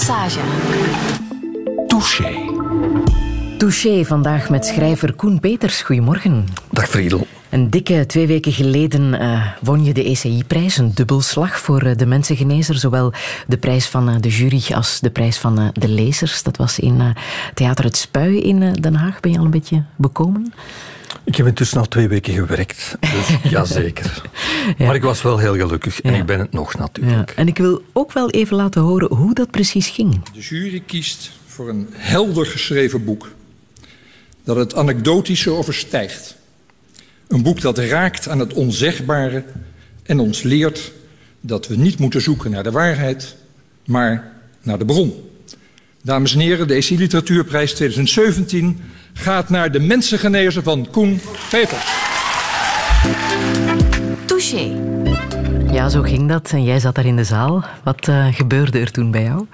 Passage. Touché. Touché vandaag met schrijver Koen Peters. Goedemorgen. Dag Friedel. Een dikke twee weken geleden uh, won je de ECI-prijs, een dubbelslag voor uh, de mensengenezer. Zowel de prijs van uh, de jury als de prijs van de lezers. Dat was in Theater Het Spui in Den Haag. Ben je al een beetje bekomen? Ik heb intussen al twee weken gewerkt, dus jazeker. ja. Maar ik was wel heel gelukkig en ja. ik ben het nog natuurlijk. Ja. En ik wil ook wel even laten horen hoe dat precies ging. De jury kiest voor een helder geschreven boek dat het anekdotische overstijgt. Een boek dat raakt aan het onzegbare en ons leert dat we niet moeten zoeken naar de waarheid, maar naar de bron. Dames en heren, de EC Literatuurprijs 2017 gaat naar de mensengenezer van Koen Peters. Touché. Ja, zo ging dat. En jij zat daar in de zaal. Wat uh, gebeurde er toen bij jou?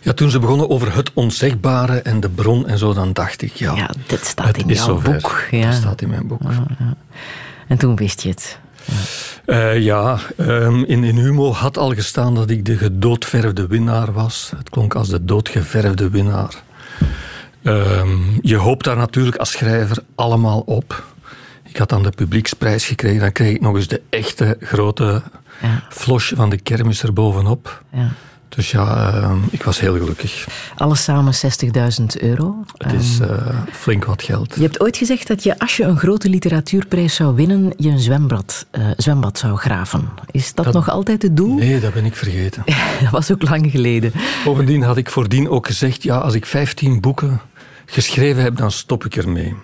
Ja, toen ze begonnen over het onzegbare en de bron en zo, dan dacht ik, ja... Ja, dit staat in jouw zover. boek. Ja. Dat staat in mijn boek. Ja, ja. En toen wist je het. Ja, uh, ja um, in, in Humo had al gestaan dat ik de gedoodverfde winnaar was. Het klonk als de doodgeverfde winnaar. Um, je hoopt daar natuurlijk als schrijver allemaal op. Ik had dan de publieksprijs gekregen. Dan kreeg ik nog eens de echte grote ja. flosh van de kermis erbovenop. Ja. Dus ja, uh, ik was heel gelukkig. Alles samen 60.000 euro. Het is uh, flink wat geld. Je hebt ooit gezegd dat je, als je een grote literatuurprijs zou winnen, je een zwembad, uh, zwembad zou graven. Is dat, dat, nog altijd het doel? Nee, dat ben ik vergeten. dat was ook lang geleden. Bovendien had ik voordien ook gezegd, ja, als ik 15 boeken geschreven heb, dan stop ik ermee.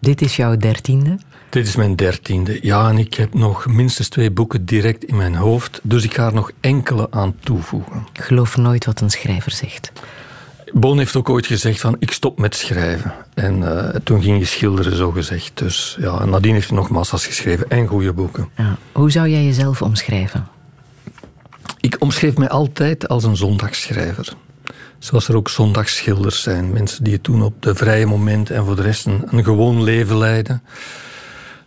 Dit is jouw dertiende? Dit is mijn dertiende. Ja, en ik heb nog minstens twee boeken direct in mijn hoofd, dus ik ga er nog enkele aan toevoegen. Ik geloof nooit wat een schrijver zegt. Boon heeft ook ooit gezegd van, ik stop met schrijven. En uh, toen ging je schilderen, zo gezegd. Dus ja, en nadien heeft hij nog massa's geschreven en goede boeken. Ja. Hoe zou jij jezelf omschrijven? Ik omschreef mij altijd als een zondagsschrijver. Zoals er ook zondagsschilders zijn. Mensen die het doen op de vrije momenten en voor de rest een, een gewoon leven leiden.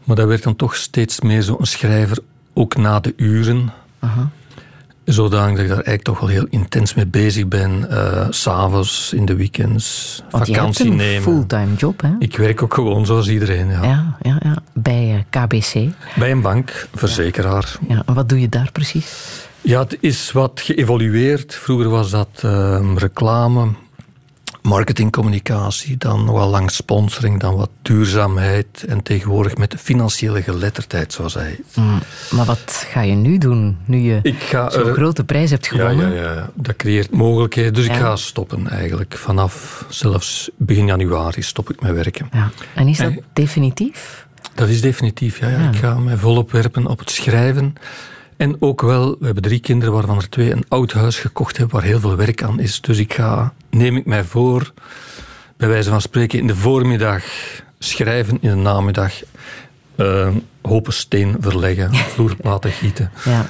Maar dat werd dan toch steeds meer zo'n schrijver, ook na de uren. Aha. Zodanig dat ik daar eigenlijk toch wel heel intens mee bezig ben. Uh, S'avonds, in de weekends, Want vakantie je hebt nemen. een fulltime job, hè? Ik werk ook gewoon zoals iedereen, ja. Ja, ja, ja. Bij uh, KBC. Bij een bank, verzekeraar. Ja, en wat doe je daar precies? Ja, het is wat geëvolueerd. Vroeger was dat uh, reclame, marketingcommunicatie, dan nogal lang sponsoring, dan wat duurzaamheid en tegenwoordig met de financiële geletterdheid, zoals hij. Mm, maar wat ga je nu doen, nu je zo'n grote prijs hebt gewonnen? Ja, ja, ja, dat creëert mogelijkheden. Dus ja. ik ga stoppen eigenlijk. Vanaf zelfs begin januari stop ik met werken. Ja. En is dat en, definitief? Dat is definitief, ja, ja. Ik ga mij volop werpen op het schrijven. En ook wel, we hebben drie kinderen waarvan er twee een oud huis gekocht hebben waar heel veel werk aan is. Dus ik ga, neem ik mij voor, bij wijze van spreken in de voormiddag schrijven, in de namiddag uh, hopen steen verleggen, vloerplaten gieten. Ja.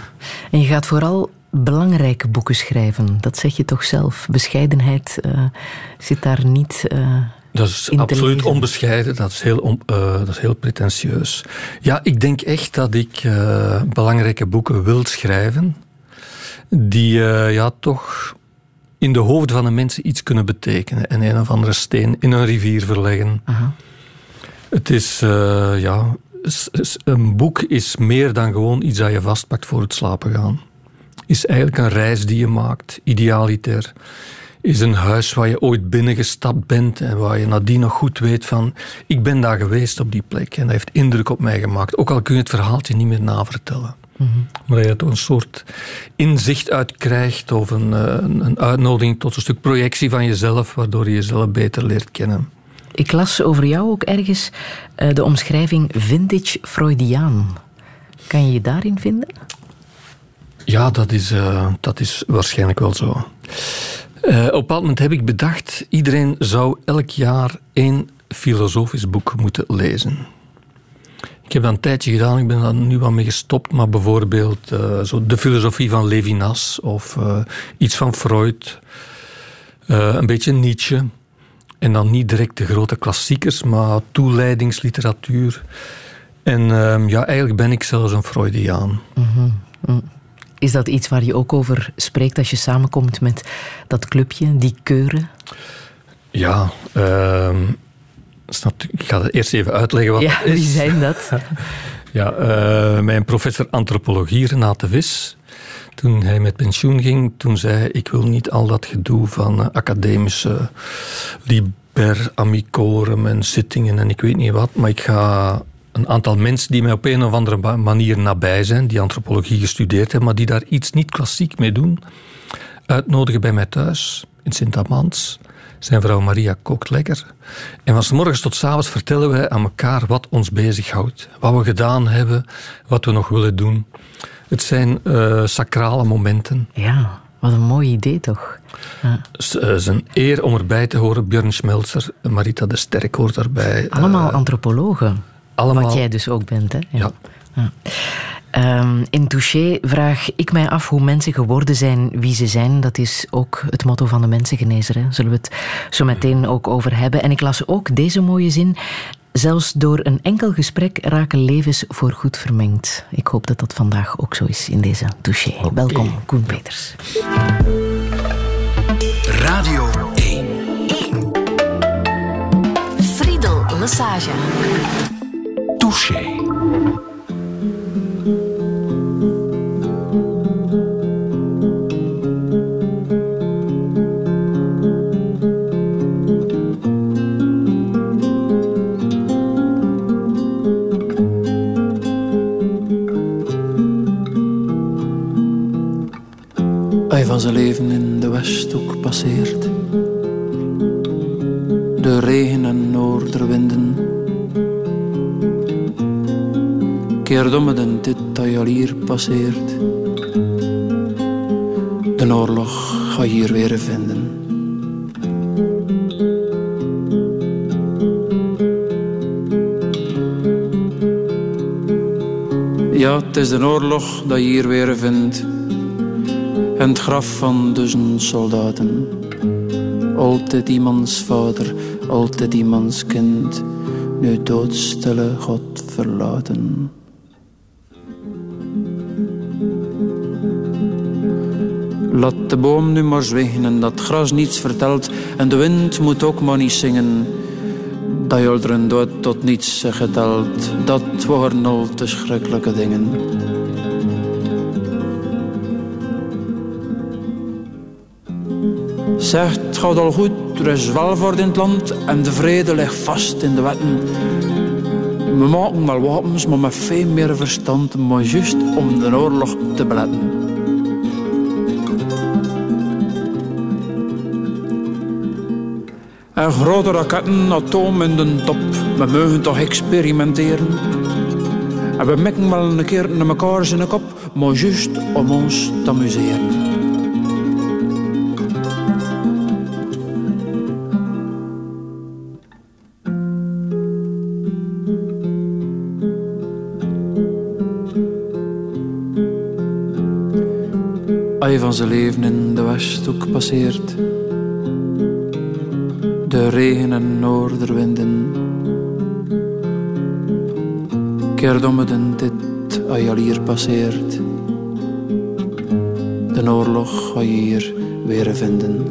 En je gaat vooral belangrijke boeken schrijven. Dat zeg je toch zelf. Bescheidenheid uh, zit daar niet... Uh, dat is absoluut onbescheiden, dat is, heel, on, uh, dat is heel pretentieus. Ja, ik denk echt dat ik uh, belangrijke boeken wil schrijven, die uh, ja, toch in de hoofden van de mensen iets kunnen betekenen en een of andere steen in een rivier verleggen. Aha. Het is, ja, een boek is meer dan gewoon iets dat je vastpakt voor het slapen gaan. Is eigenlijk een reis die je maakt, idealiter is een huis waar je ooit binnengestapt bent en waar je nadien nog goed weet van ik ben daar geweest op die plek en dat heeft indruk op mij gemaakt. Ook al kun je het verhaaltje niet meer navertellen. Mm-hmm. Maar dat je er een soort inzicht uit krijgt of een, een uitnodiging tot een stuk projectie van jezelf, waardoor je jezelf beter leert kennen. Ik las over jou ook ergens uh, de omschrijving vintage Freudiaan. Kan je je daarin vinden? Ja, dat is, uh, dat is waarschijnlijk wel zo. Uh, op een bepaald moment heb ik bedacht, iedereen zou elk jaar één filosofisch boek moeten lezen. Ik heb dat een tijdje gedaan, ik ben daar nu wel mee gestopt, maar bijvoorbeeld uh, zo de filosofie van Levinas of uh, iets van Freud, een beetje Nietzsche. En dan niet direct de grote klassiekers, maar toeleidingsliteratuur. En ja, eigenlijk ben ik zelfs een Freudiaan. Mm-hmm. Is dat iets waar je ook over spreekt als je samenkomt met dat clubje, die keuren? Ja, uh, ik ga het eerst even uitleggen wat ja, is. Wie zijn dat? ja, uh, mijn professor antropologie, Renate Vis, toen hij met pensioen ging, toen zei hij, ik wil niet al dat gedoe van uh, academische liber amicorum en zittingen en ik weet niet wat, maar ik ga een aantal mensen die mij op een of andere manier nabij zijn, die antropologie gestudeerd hebben, maar die daar iets niet klassiek mee doen, uitnodigen bij mij thuis in Sint-Amans. Zijn vrouw Maria kookt lekker. En van s morgens tot s avonds vertellen wij aan elkaar wat ons bezighoudt. Wat we gedaan hebben, wat we nog willen doen. Het zijn uh, sacrale momenten. Ja, wat een mooi idee toch? Ja. Het is een eer om erbij te horen. Björn Schmelzer, Marita de Sterk hoort daarbij. Allemaal uh, antropologen. Allemaal... Wat jij dus ook bent, hè? ja. ja. Um, in Touché vraag ik mij af hoe mensen geworden zijn wie ze zijn. Dat is ook het motto van de mensengenezer. Hè. Zullen we het zo meteen ook over hebben. En ik las ook deze mooie zin. Zelfs door een enkel gesprek raken levens voorgoed vermengd. Ik hoop dat dat vandaag ook zo is in deze Touché. Okay. Welkom, Koen Peters. Radio 1. 1. Friedel Lassage. Touché. Hij van zijn leven in de Westhoek passeert. De regen en noorderwinden. Keert om het en dit dat je al hier passeert. De oorlog ga je hier weer vinden. Ja, het is de oorlog dat je hier weer vindt en het graf van duizend soldaten. Altijd iemands vader, altijd iemands kind, nu doodstille God verlaten. Laat de boom nu maar zwijgen en dat gras niets vertelt en de wind moet ook maar niet zingen. Dat je dood tot niets geteld, dat waren al te schrikkelijke dingen. Zegt, gaat al goed, er is welvaart in het land en de vrede ligt vast in de wetten. We maken wel wapens, maar met veel meer verstand, maar juist om de oorlog te beletten. En grote raketten, atoom in de top, we mogen toch experimenteren. En we mikken wel een keer naar elkaar in de kop, maar juist om ons te amuseren. hij van zijn leven in de Westhoek passeert. Regen en noorderwinden. Keert om het en dit als je hier passeert. De oorlog ga je hier weer vinden.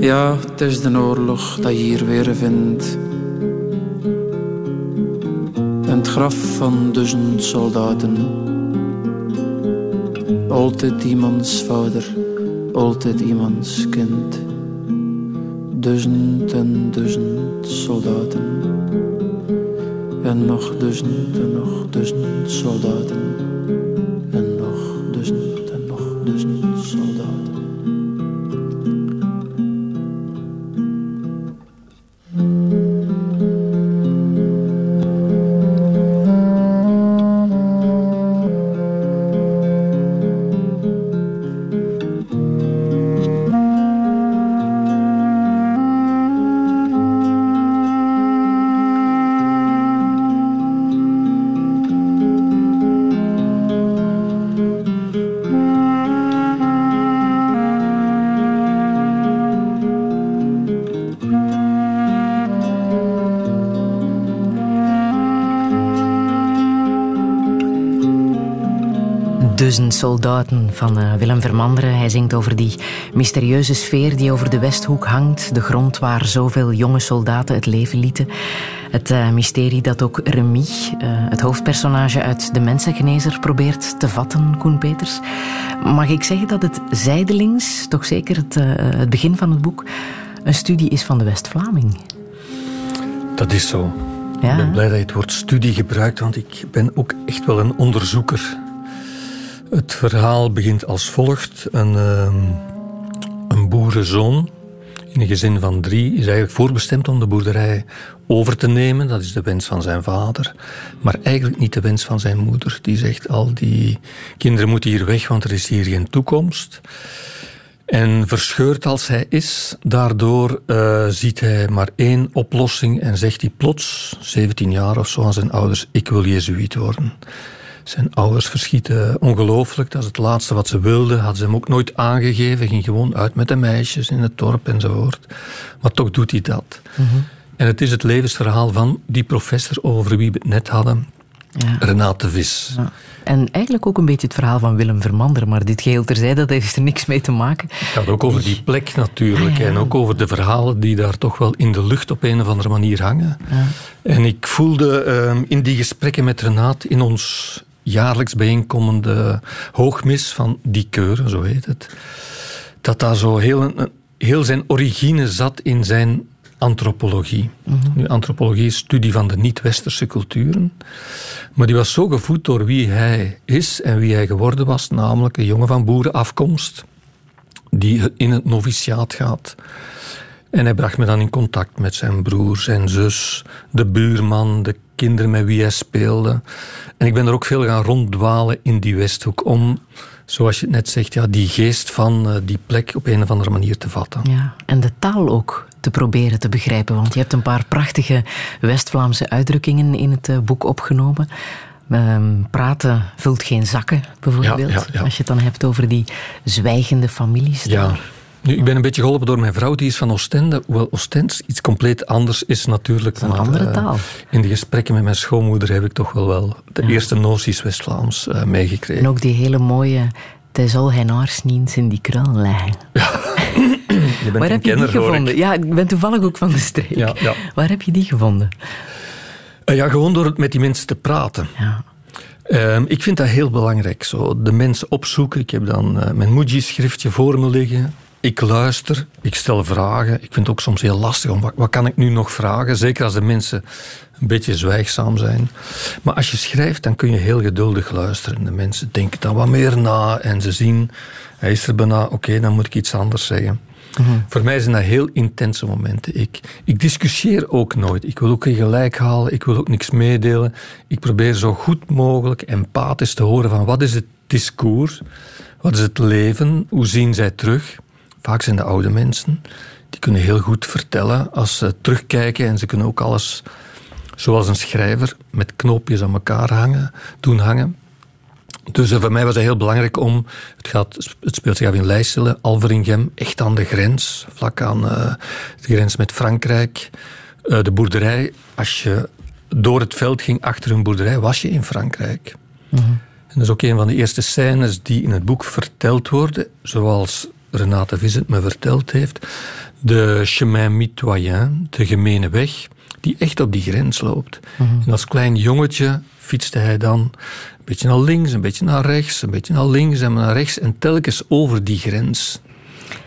Ja, het is de oorlog dat je hier weer vindt het graf van duizend soldaten. Altijd iemands vader, altijd iemands kind. Duizend en duizend soldaten. En nog duizend en nog duizend soldaten. Duizend Soldaten van uh, Willem Vermanderen. Hij zingt over die mysterieuze sfeer die over de Westhoek hangt. De grond waar zoveel jonge soldaten het leven lieten. Het uh, mysterie dat ook Remy, uh, het hoofdpersonage uit De Mensengenezer, probeert te vatten, Koen Peters. Mag ik zeggen dat het zijdelings, toch zeker het, het begin van het boek, een studie is van de West-Vlaming? Dat is zo. Ja. Ik ben blij dat je het woord studie gebruikt, want ik ben ook echt wel een onderzoeker. Het verhaal begint als volgt. Een, uh, een boerenzoon in een gezin van drie is eigenlijk voorbestemd om de boerderij over te nemen. Dat is de wens van zijn vader. Maar eigenlijk niet de wens van zijn moeder. Die zegt al die kinderen moeten hier weg, want er is hier geen toekomst. En verscheurd als hij is, daardoor uh, ziet hij maar één oplossing en zegt hij plots, 17 jaar of zo, aan zijn ouders: Ik wil Jezuïet worden. Zijn ouders verschieten ongelooflijk. Dat is het laatste wat ze wilden. Hadden ze hem ook nooit aangegeven. Ging gewoon uit met de meisjes in het dorp enzovoort. Maar toch doet hij dat. Mhm. En het is het levensverhaal van die professor over wie we het net hadden. Ja. Renate Vis. Ja. En eigenlijk ook een beetje het verhaal van Willem Vermander. Maar dit geheel terzijde, dat heeft er niks mee te maken. Het gaat ook over die plek natuurlijk. En ook over de verhalen die daar toch wel in de lucht op een of andere manier hangen. En ik voelde uh, in die gesprekken met Renate in ons jaarlijks bijeenkomende hoogmis van die keuren, zo heet het. Dat daar zo heel, heel zijn origine zat in zijn antropologie. Mhm. nu, antropologie is studie van de niet-westerse culturen. Maar die was zo gevoed door wie hij is en wie hij geworden was, namelijk een jongen van boerenafkomst, die in het noviciaat gaat. En hij bracht me dan in contact met zijn broer, zijn zus, de buurman, de kinderen met wie hij speelde. En ik ben er ook veel gaan ronddwalen in die Westhoek om, zoals je het net zegt, ja, die geest van eh, die plek op een of andere manier te vatten. Ja, en de taal ook te proberen te begrijpen. Want je hebt een paar prachtige West-Vlaamse uitdrukkingen in het eh, boek opgenomen. Ehm, praten vult geen zakken, bijvoorbeeld. Ja, ja, Als je het dan hebt over die zwijgende families. Ja. Nu, ik ben een beetje geholpen door mijn vrouw, die is van Oostende. Hoewel Oostende iets compleet anders is natuurlijk. Een andere eh, taal. in de gesprekken met mijn schoonmoeder heb ik toch wel, wel de eerste noties West-Vlaams uh, meegekregen. En ook die hele mooie... Het zal geen aarsniens in die krul leggen. Ja. je bent Waar heb je die gevonden? Ja, ik ben toevallig ook van de streek. Ja, ja. Waar heb je die gevonden? Uh, ja, gewoon door met die mensen te praten. Ja. Ehm, ik vind dat heel belangrijk. Zo. De mensen opzoeken. Ik heb dan mijn Muji-schriftje voor me liggen. Ik luister, ik stel vragen. Ik vind het ook soms heel lastig om wat, wat kan ik nu nog vragen? Zeker als de mensen een beetje zwijgzaam zijn. Maar als je schrijft, dan kun je heel geduldig luisteren. De mensen denken dan wat meer na en ze zien, hij is er bijna, oké, dan moet ik iets anders zeggen. Mhm. Voor mij zijn dat heel intense momenten. Ik, ik discussieer ook nooit. Ik wil ook geen gelijk halen. Ik wil ook niks meedelen. Ik probeer zo goed mogelijk empathisch te horen van wat is het discours? Wat is het leven? Hoe zien zij terug? Vaak zijn de oude mensen. Die kunnen heel goed vertellen als ze terugkijken en ze kunnen ook alles, zoals een schrijver, met knoopjes aan elkaar hangen, doen hangen. Dus eh, voor mij was het heel belangrijk om. Het, gaat, het speelt zich af in Leijselen, Alveringem, echt aan de grens, vlak aan uh, de grens met Frankrijk. Uh, de boerderij, als je door het veld ging achter een boerderij, was je in Frankrijk. Mhm. En dat is ook een van de eerste scènes die in het boek verteld worden, zoals Renate Vincent me verteld heeft, de chemin mitoyen, de gemene weg, die echt op die grens loopt. Mhm. En als klein jongetje fietste hij dan een beetje naar links, een beetje naar rechts, een beetje naar links en naar rechts en telkens over die grens.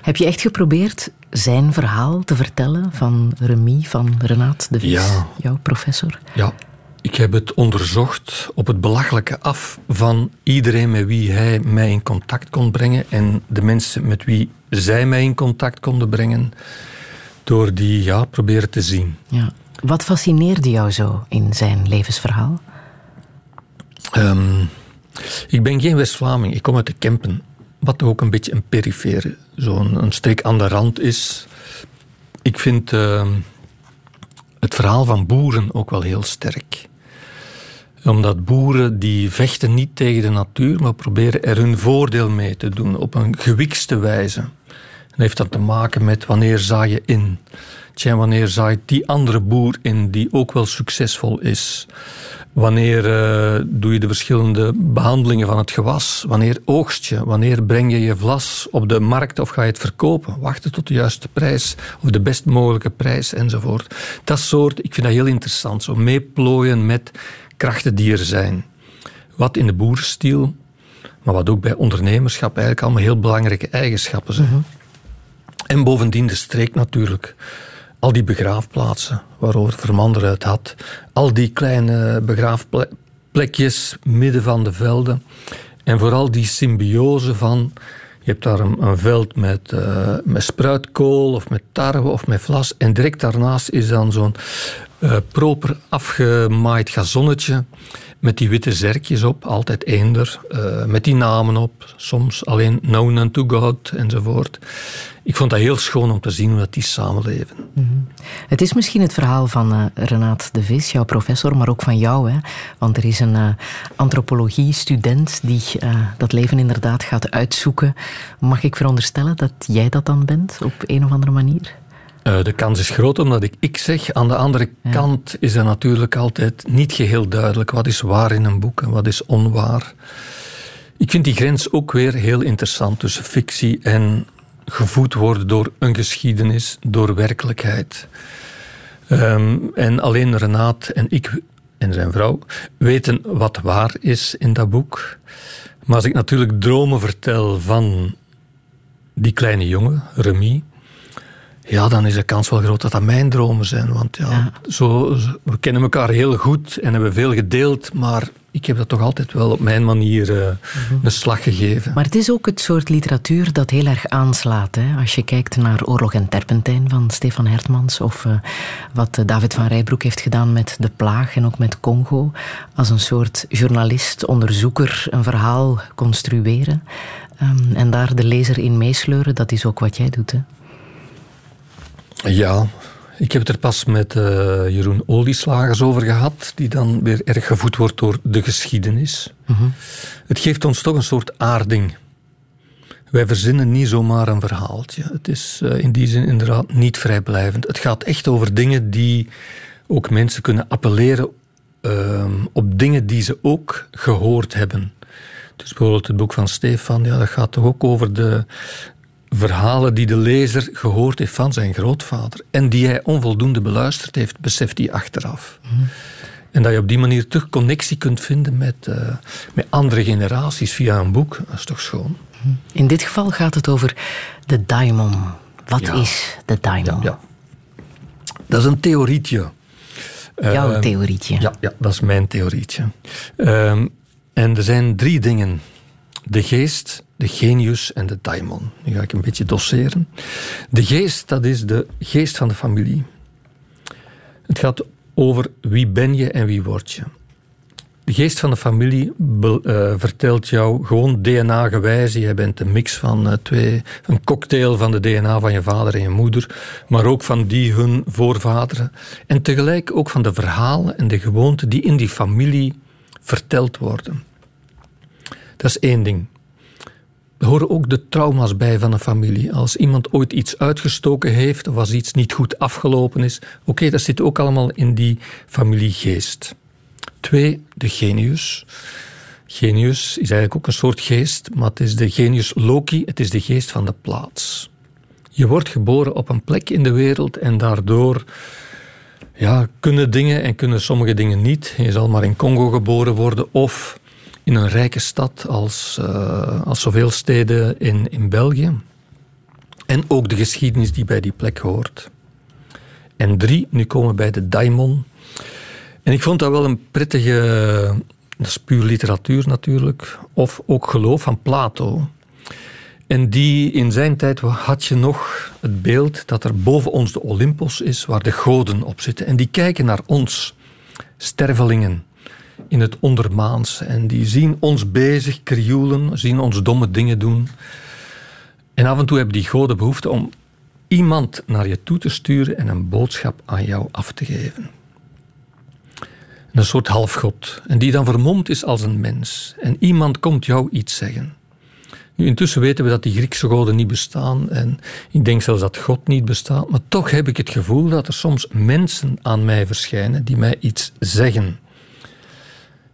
Heb je echt geprobeerd zijn verhaal te vertellen van Remy, van Renate de Vries, ja. jouw professor? Ja, ik heb het onderzocht op het belachelijke af van iedereen met wie hij mij in contact kon brengen en de mensen met wie zij mij in contact konden brengen, door die ja, proberen te zien. Ja. Wat fascineerde jou zo in zijn levensverhaal? Um, ik ben geen West-Vlaming, ik kom uit de Kempen, wat ook een beetje een perifere, zo'n een streek aan de rand is. Ik vind uh, het verhaal van boeren ook wel heel sterk omdat boeren die vechten niet tegen de natuur, maar proberen er hun voordeel mee te doen op een gewikste wijze. Dat heeft dat te maken met wanneer zaai je in. Tja, wanneer zaait die andere boer in die ook wel succesvol is? Wanneer uh, doe je de verschillende behandelingen van het gewas? Wanneer oogst je? Wanneer breng je je vlas op de markt of ga je het verkopen? Wachten tot de juiste prijs of de best mogelijke prijs enzovoort. Dat soort, ik vind dat heel interessant. Zo meeplooien met krachten die er zijn. Wat in de boerenstiel, maar wat ook bij ondernemerschap eigenlijk allemaal heel belangrijke eigenschappen zijn. Mhm. En bovendien de streek natuurlijk. Al die begraafplaatsen waarover Vermander het had. Al die kleine begraafplekjes midden van de velden. En vooral die symbiose van... Je hebt daar een, veld met, uh, met spruitkool of met tarwe of met vlas. En direct daarnaast is dan zo'n uh, proper afgemaaid gazonnetje met die witte zerkjes op, altijd eender, uh, met die namen op, soms alleen known unto God enzovoort. Ik vond dat heel schoon om te zien hoe dat die samenleven. Mm Het is misschien het verhaal van uh, Renaat de Vis, jouw professor, maar ook van jou. Hè? Want er is een antropologie-student die dat leven inderdaad gaat uitzoeken. Mag ik veronderstellen dat jij dat dan bent, op een of andere manier? Uh, de kans is groot omdat ik ik zeg. Aan de andere kant is er natuurlijk altijd niet geheel duidelijk wat is waar in een boek en wat is onwaar. Ik vind die grens ook weer heel interessant tussen fictie en gevoed worden door een geschiedenis, door werkelijkheid. Um, en alleen Renaat en ik en zijn vrouw weten wat waar is in dat boek. Maar als ik natuurlijk dromen vertel van die kleine jongen, Remy, ja, dan is de kans wel groot dat dat mijn dromen zijn. Want ja, Zo, we kennen elkaar heel goed en hebben veel gedeeld, maar ik heb dat toch altijd wel op mijn manier uh, een slag gegeven. Maar het is ook het soort literatuur dat heel erg aanslaat. Hè? Als je kijkt naar Oorlog en Terpentijn van Stefan Hertmans of uh, wat eh, David van Rijbroek heeft gedaan met De Plaag en ook met Congo. Als een soort journalist, onderzoeker, een verhaal construeren um, en daar de lezer in meesleuren, dat is ook wat jij doet. Hè? Ja, ik heb het er pas met uh, Jeroen Olieslagers over gehad, die dan weer erg gevoed wordt door de geschiedenis. Mhm. Het geeft ons toch een soort aarding. Wij verzinnen niet zomaar een verhaaltje. Het is uh, in die zin inderdaad niet vrijblijvend. Het gaat echt over dingen die ook mensen kunnen appelleren uh, op dingen die ze ook gehoord hebben. Dus bijvoorbeeld het boek van Stefan, ja, dat gaat toch ook over de, verhalen die de lezer gehoord heeft van zijn grootvader en die hij onvoldoende beluisterd heeft, beseft hij achteraf. Mhm. En dat je op die manier terug connectie kunt vinden met, uh, met andere generaties via een boek, dat is toch schoon. Mhm. In dit geval gaat het over de daimon. Wat is de daimon? Ja, Dat is een theorietje. Jouw uh, theorietje? Ja, ja, dat is mijn theorietje. Uh, en er zijn drie dingen. De geest, de genius en de daimon. Nu ga ik een beetje doseren. De geest, dat is de geest van de familie. Het gaat over wie ben je en wie word je. De geest van de familie uh, vertelt jou gewoon DNA-gewijs. Je bent een mix van uh, twee, een cocktail van de DNA van je vader en je moeder, maar ook van die hun voorvaderen. En tegelijk ook van de verhalen en de gewoonten die in die familie verteld worden. Dat is één ding. Er horen ook de trauma's bij van een familie. Als iemand ooit iets uitgestoken heeft of als iets niet goed afgelopen is, oké, dat zit ook allemaal in die familiegeest. Twee, de genius. Genius is eigenlijk ook een soort geest, maar het is de genius Loki, het is de geest van de plaats. Je wordt geboren op een plek in de wereld en daardoor ja, kunnen dingen en kunnen sommige dingen niet. Je zal maar in Congo geboren worden of in een rijke stad als, uh, als zoveel steden in, in België. En ook de geschiedenis die bij die plek hoort. En drie, nu komen we bij de daimon. En ik vond dat wel een prettige, dat is puur literatuur natuurlijk, of ook geloof van Plato. En die in zijn tijd had je nog het beeld dat er boven ons de Olympos is, waar de goden op zitten. En die kijken naar ons, stervelingen in het ondermaans. En die zien ons bezig krioelen, zien ons domme dingen doen. En af en toe hebben die goden behoefte om iemand naar je toe te sturen en een boodschap aan jou af te geven. Een soort halfgod. En die dan vermomd is als een mens. En iemand komt jou iets zeggen. Nu, intussen weten we dat die Griekse goden niet bestaan en ik denk zelfs dat God niet bestaat, maar toch heb ik het gevoel dat er soms mensen aan mij verschijnen die mij iets zeggen.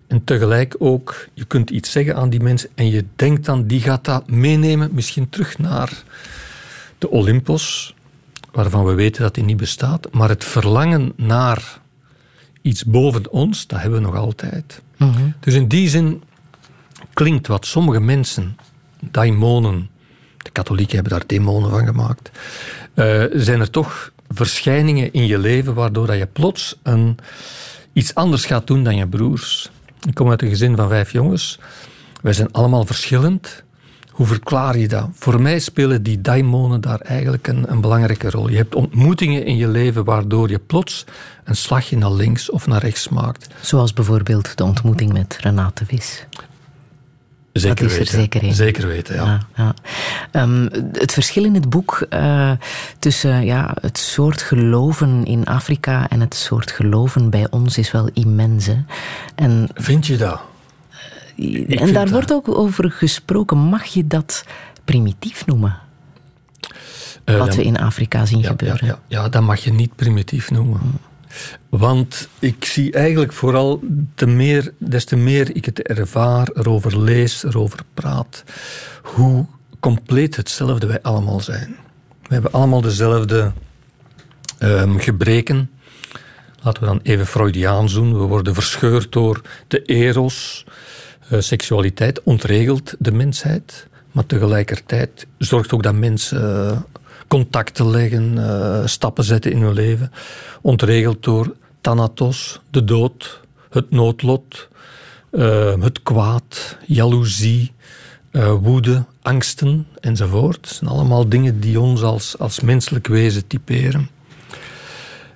En tegelijk ook, je kunt iets zeggen aan die mensen en je denkt dan, die gaat dat meenemen, misschien terug naar de Olympos, waarvan we weten dat die niet bestaat. Maar het verlangen naar iets boven ons, dat hebben we nog altijd. Mhm. Dus in die zin klinkt wat sommige mensen, daimonen, de katholieken hebben daar demonen van gemaakt, uh, zijn er toch verschijningen in je leven waardoor dat je plots een, iets anders gaat doen dan je broers. Ik kom uit een gezin van vijf jongens. Wij zijn allemaal verschillend. Hoe verklaar je dat? Voor mij spelen die daimonen daar eigenlijk een, een, belangrijke rol. Je hebt ontmoetingen in je leven waardoor je plots een slagje naar links of naar rechts maakt. Zoals bijvoorbeeld de ontmoeting met Renate Vis. Zeker dat is weten. er zeker weten, ja. ja, ehm, het verschil in het boek uh, tussen ja, het soort geloven in Afrika en het soort geloven bij ons is wel immens. Hè? En, Vind je dat? en daar wordt ook over gesproken. Mag je dat primitief noemen? Uh, Wat we in Afrika zien gebeuren. Ja, ja, dat mag je niet primitief noemen. Want ik zie eigenlijk vooral, meer, des te meer ik het ervaar, erover lees, erover praat, hoe compleet hetzelfde wij allemaal zijn. We hebben allemaal dezelfde um, gebreken. Laten we dan even Freudiaans doen. We worden verscheurd door de eros, uh, seksualiteit, ontregelt de mensheid. Maar tegelijkertijd zorgt ook dat mensen uh, contacten leggen, uh, stappen zetten in hun leven. Ontregeld door thanatos, de dood, het noodlot, uh, het kwaad, jaloezie, uh, woede, angsten enzovoort. Het zijn allemaal dingen die ons als, als menselijk wezen typeren.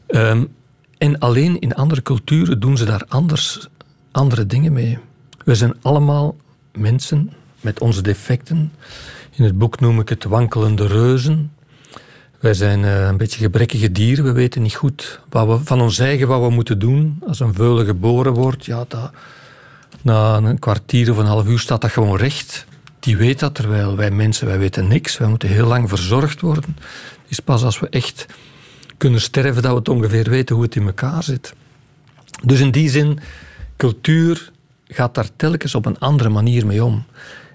Um, en alleen in andere culturen doen ze daar anders, andere dingen mee. We zijn allemaal mensen met onze defecten. In het boek noem ik het wankelende reuzen. Wij zijn uh, een beetje gebrekkige dieren. We weten niet goed wat we, van ons eigen wat we moeten doen. Als een veulen geboren wordt, ja, dat, na een kwartier of een half uur staat dat gewoon recht. Die weet dat, terwijl wij mensen, wij weten niks. Wij moeten heel lang verzorgd worden. Het is pas als we echt kunnen sterven dat we het ongeveer weten hoe het in elkaar zit. Dus in die zin, cultuur gaat daar telkens op een andere manier mee om.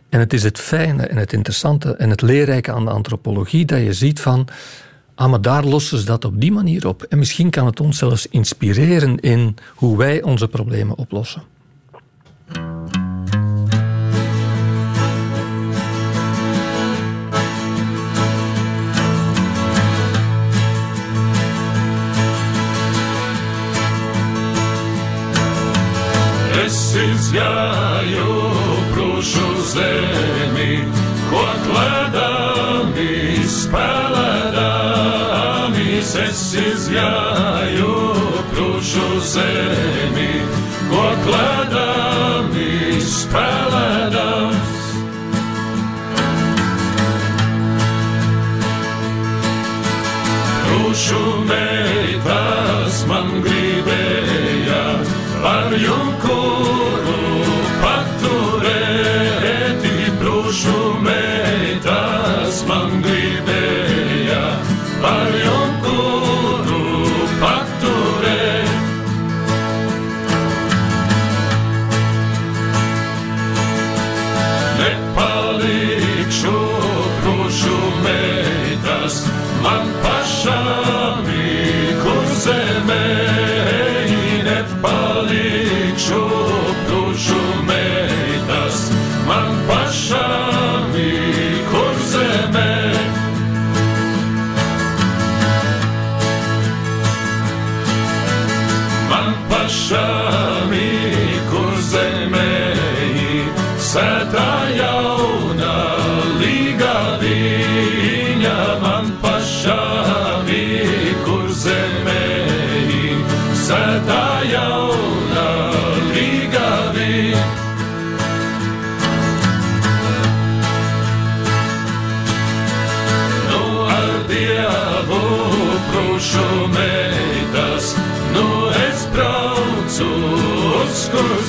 En het is het fijne en het interessante en het leerrijke aan de antropologie dat je ziet van, ah, maar daar lossen ze dat op die manier op. En misschien kan het ons zelfs inspireren in hoe wij onze problemen oplossen. mūžu zemi, ko kladami, spēlēdami, es izgāju prūšu zemi, ko kladami, spēlēdami. Prūšu meitas man gribēja par jums.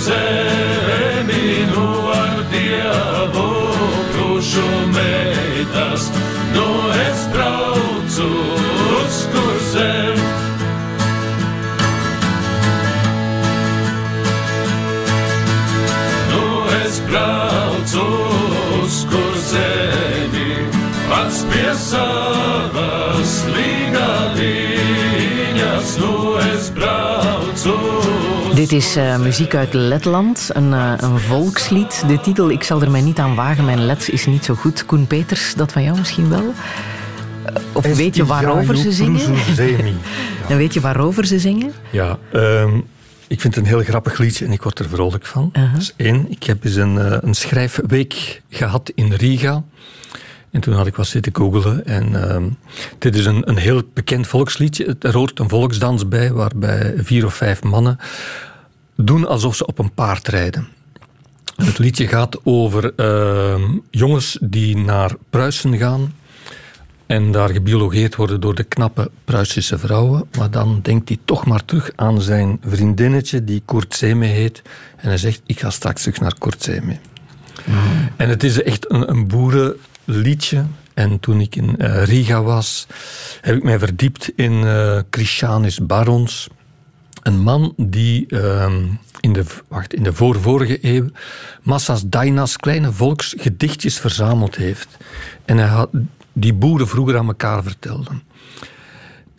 Zemi nu ar Dievu krušu prošumētas, nu es braucu Dit is uh, muziek uit Letland, een, uh, een, volkslied. De titel, ik zal er mij niet aan wagen, mijn Lets is niet zo goed. Koen Peters, dat van jou misschien wel? Of es weet je waarover ze zingen? Ja. En weet je waarover ze zingen? Ja, um, ik vind het een heel grappig liedje en ik word er vrolijk van. Uh -huh. Dat is één. Ik heb eens een, een schrijfweek gehad in Riga. En toen had ik wat zitten googelen. En uh, dit is een, een heel bekend volksliedje. Er hoort een volksdans bij, waarbij vier of vijf mannen doen alsof ze op een paard rijden. Het liedje gaat over uh, jongens die naar Pruisen gaan en daar gebiologeerd worden door de knappe Pruisische vrouwen. Maar dan denkt hij toch maar terug aan zijn vriendinnetje die Kurtzeme heet. En hij zegt, ik ga straks terug naar Kurtzeme. Mm. En het is echt een, een boerenliedje. En toen ik in uh, Riga was, heb ik mij verdiept in uh, Christianis Barons. Een man die uh, in de, wacht, in de voorvorige eeuw massa's Dainas kleine volksgedichtjes verzameld heeft. En hij had, die boeren vroeger aan elkaar vertelden.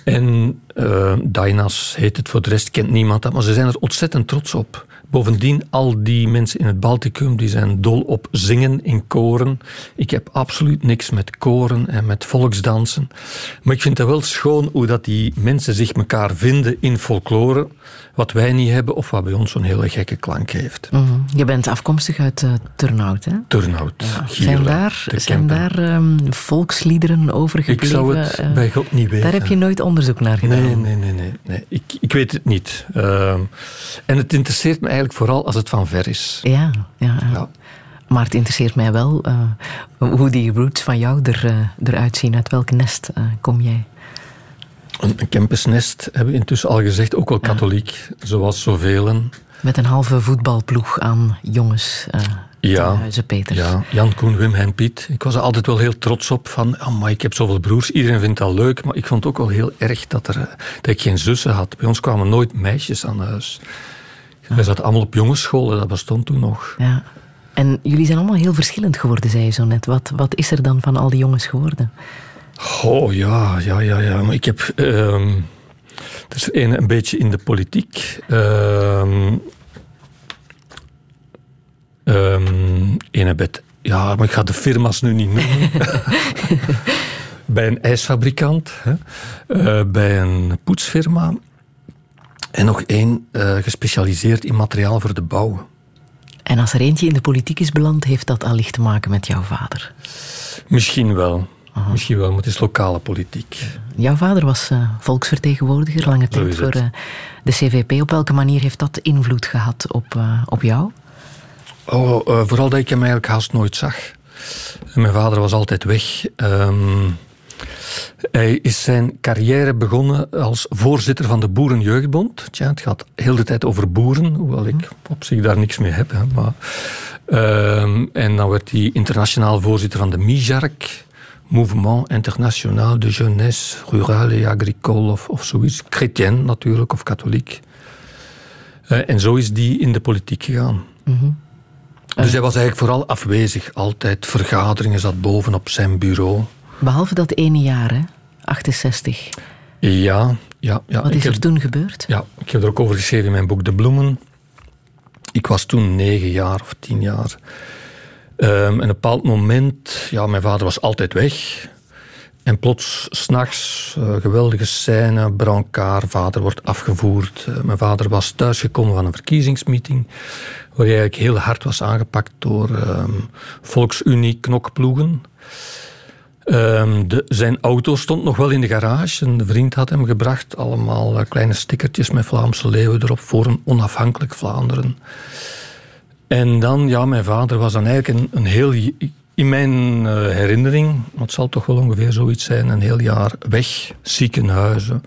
En uh, Dainas heet het voor de rest, kent niemand dat, maar ze zijn er ontzettend trots op. Bovendien, al die mensen in het Balticum die zijn dol op zingen in koren. Ik heb absoluut niks met koren en met volksdansen. Maar ik vind het wel schoon hoe dat die mensen zich elkaar vinden in folklore. Wat wij niet hebben of wat bij ons zo'n hele gekke klank heeft. Mm -hmm. Je bent afkomstig uit uh, Turnhout, hè? Turnhout. Ja. zijn daar, zijn daar um, volksliederen over gebleven? Ik zou het uh, bij God niet weten. Daar heb je nooit onderzoek naar gedaan? Nee, nee, nee. nee, nee. Ik, ik weet het niet. Uh, en het interesseert me eigenlijk vooral als het van ver is. Ja, ja. ja. Maar het interesseert mij wel uh, hoe die roots van jou er, uh, eruit zien. Uit welk nest uh, kom jij? Een, een campusnest, hebben we intussen al gezegd. Ook wel katholiek, ja. zoals zoveel. Met een halve voetbalploeg aan jongens. ja, Huizen Peters. ja, Jan, Koen, Wim en Piet. Ik was er altijd wel heel trots op. Van, oh, maar ik heb zoveel broers. Iedereen vindt dat leuk. Maar ik vond het ook wel heel erg dat, er, dat ik geen zussen had. Bij ons kwamen nooit meisjes aan huis. Wij zaten allemaal op jongensscholen, dat bestond toen nog. Ja. En jullie zijn allemaal heel verschillend geworden, zei je zo net. Wat, wat is er dan van al die jongens geworden? Oh ja, ja, ja, ja. Maar ik heb. Uh, het is een, een beetje in de politiek. Uh, um, bed. Ja, maar ik ga de firma's nu niet noemen. bij een ijsfabrikant, hè. Uh, bij een poetsfirma. En nog één uh, gespecialiseerd in materiaal voor de bouw. En als er eentje in de politiek is beland, heeft dat allicht te maken met jouw vader? Misschien wel. Aha. Misschien wel, maar het is lokale politiek. Jouw vader was uh, volksvertegenwoordiger lange tijd voor uh, de CVP. Op welke manier heeft dat invloed gehad op, uh, op jou? Oh, uh, vooral dat ik hem eigenlijk haast nooit zag. Mijn vader was altijd weg. Um, hij is zijn carrière begonnen als voorzitter van de Boerenjeugdbond. Tja, het gaat heel de tijd over boeren, hoewel ik op zich daar niks mee heb. Hè, maar, um, en dan werd hij internationaal voorzitter van de MIJARC. Mouvement International de Jeunesse Rurale et Agricole of, of zoiets. Chrétien natuurlijk, of katholiek. Uh, en zo is die in de politiek gegaan. Mm -hmm. Dus hij was eigenlijk vooral afwezig. Altijd vergaderingen, zat boven op zijn bureau. Behalve dat ene jaar, hè? 68. Ja, ja. ja. Wat is er heb, toen gebeurd? Ja, ik heb er ook over geschreven in mijn boek De Bloemen. Ik was toen negen jaar of tien jaar. Um, en op een bepaald moment, ja, mijn vader was altijd weg. En plots, s'nachts, uh, geweldige scène, brancard, vader wordt afgevoerd. Uh, mijn vader was thuisgekomen van een verkiezingsmeeting, waar hij eigenlijk heel hard was aangepakt door um, Volksunie knokploegen. Um, de, zijn auto stond nog wel in de garage. Een vriend had hem gebracht. Allemaal uh, kleine stickertjes met Vlaamse leeuwen erop voor een onafhankelijk Vlaanderen. En dan, ja, mijn vader was dan eigenlijk een, heel... In mijn uh, herinnering, het zal toch wel ongeveer zoiets zijn, een heel jaar weg. Ziekenhuizen.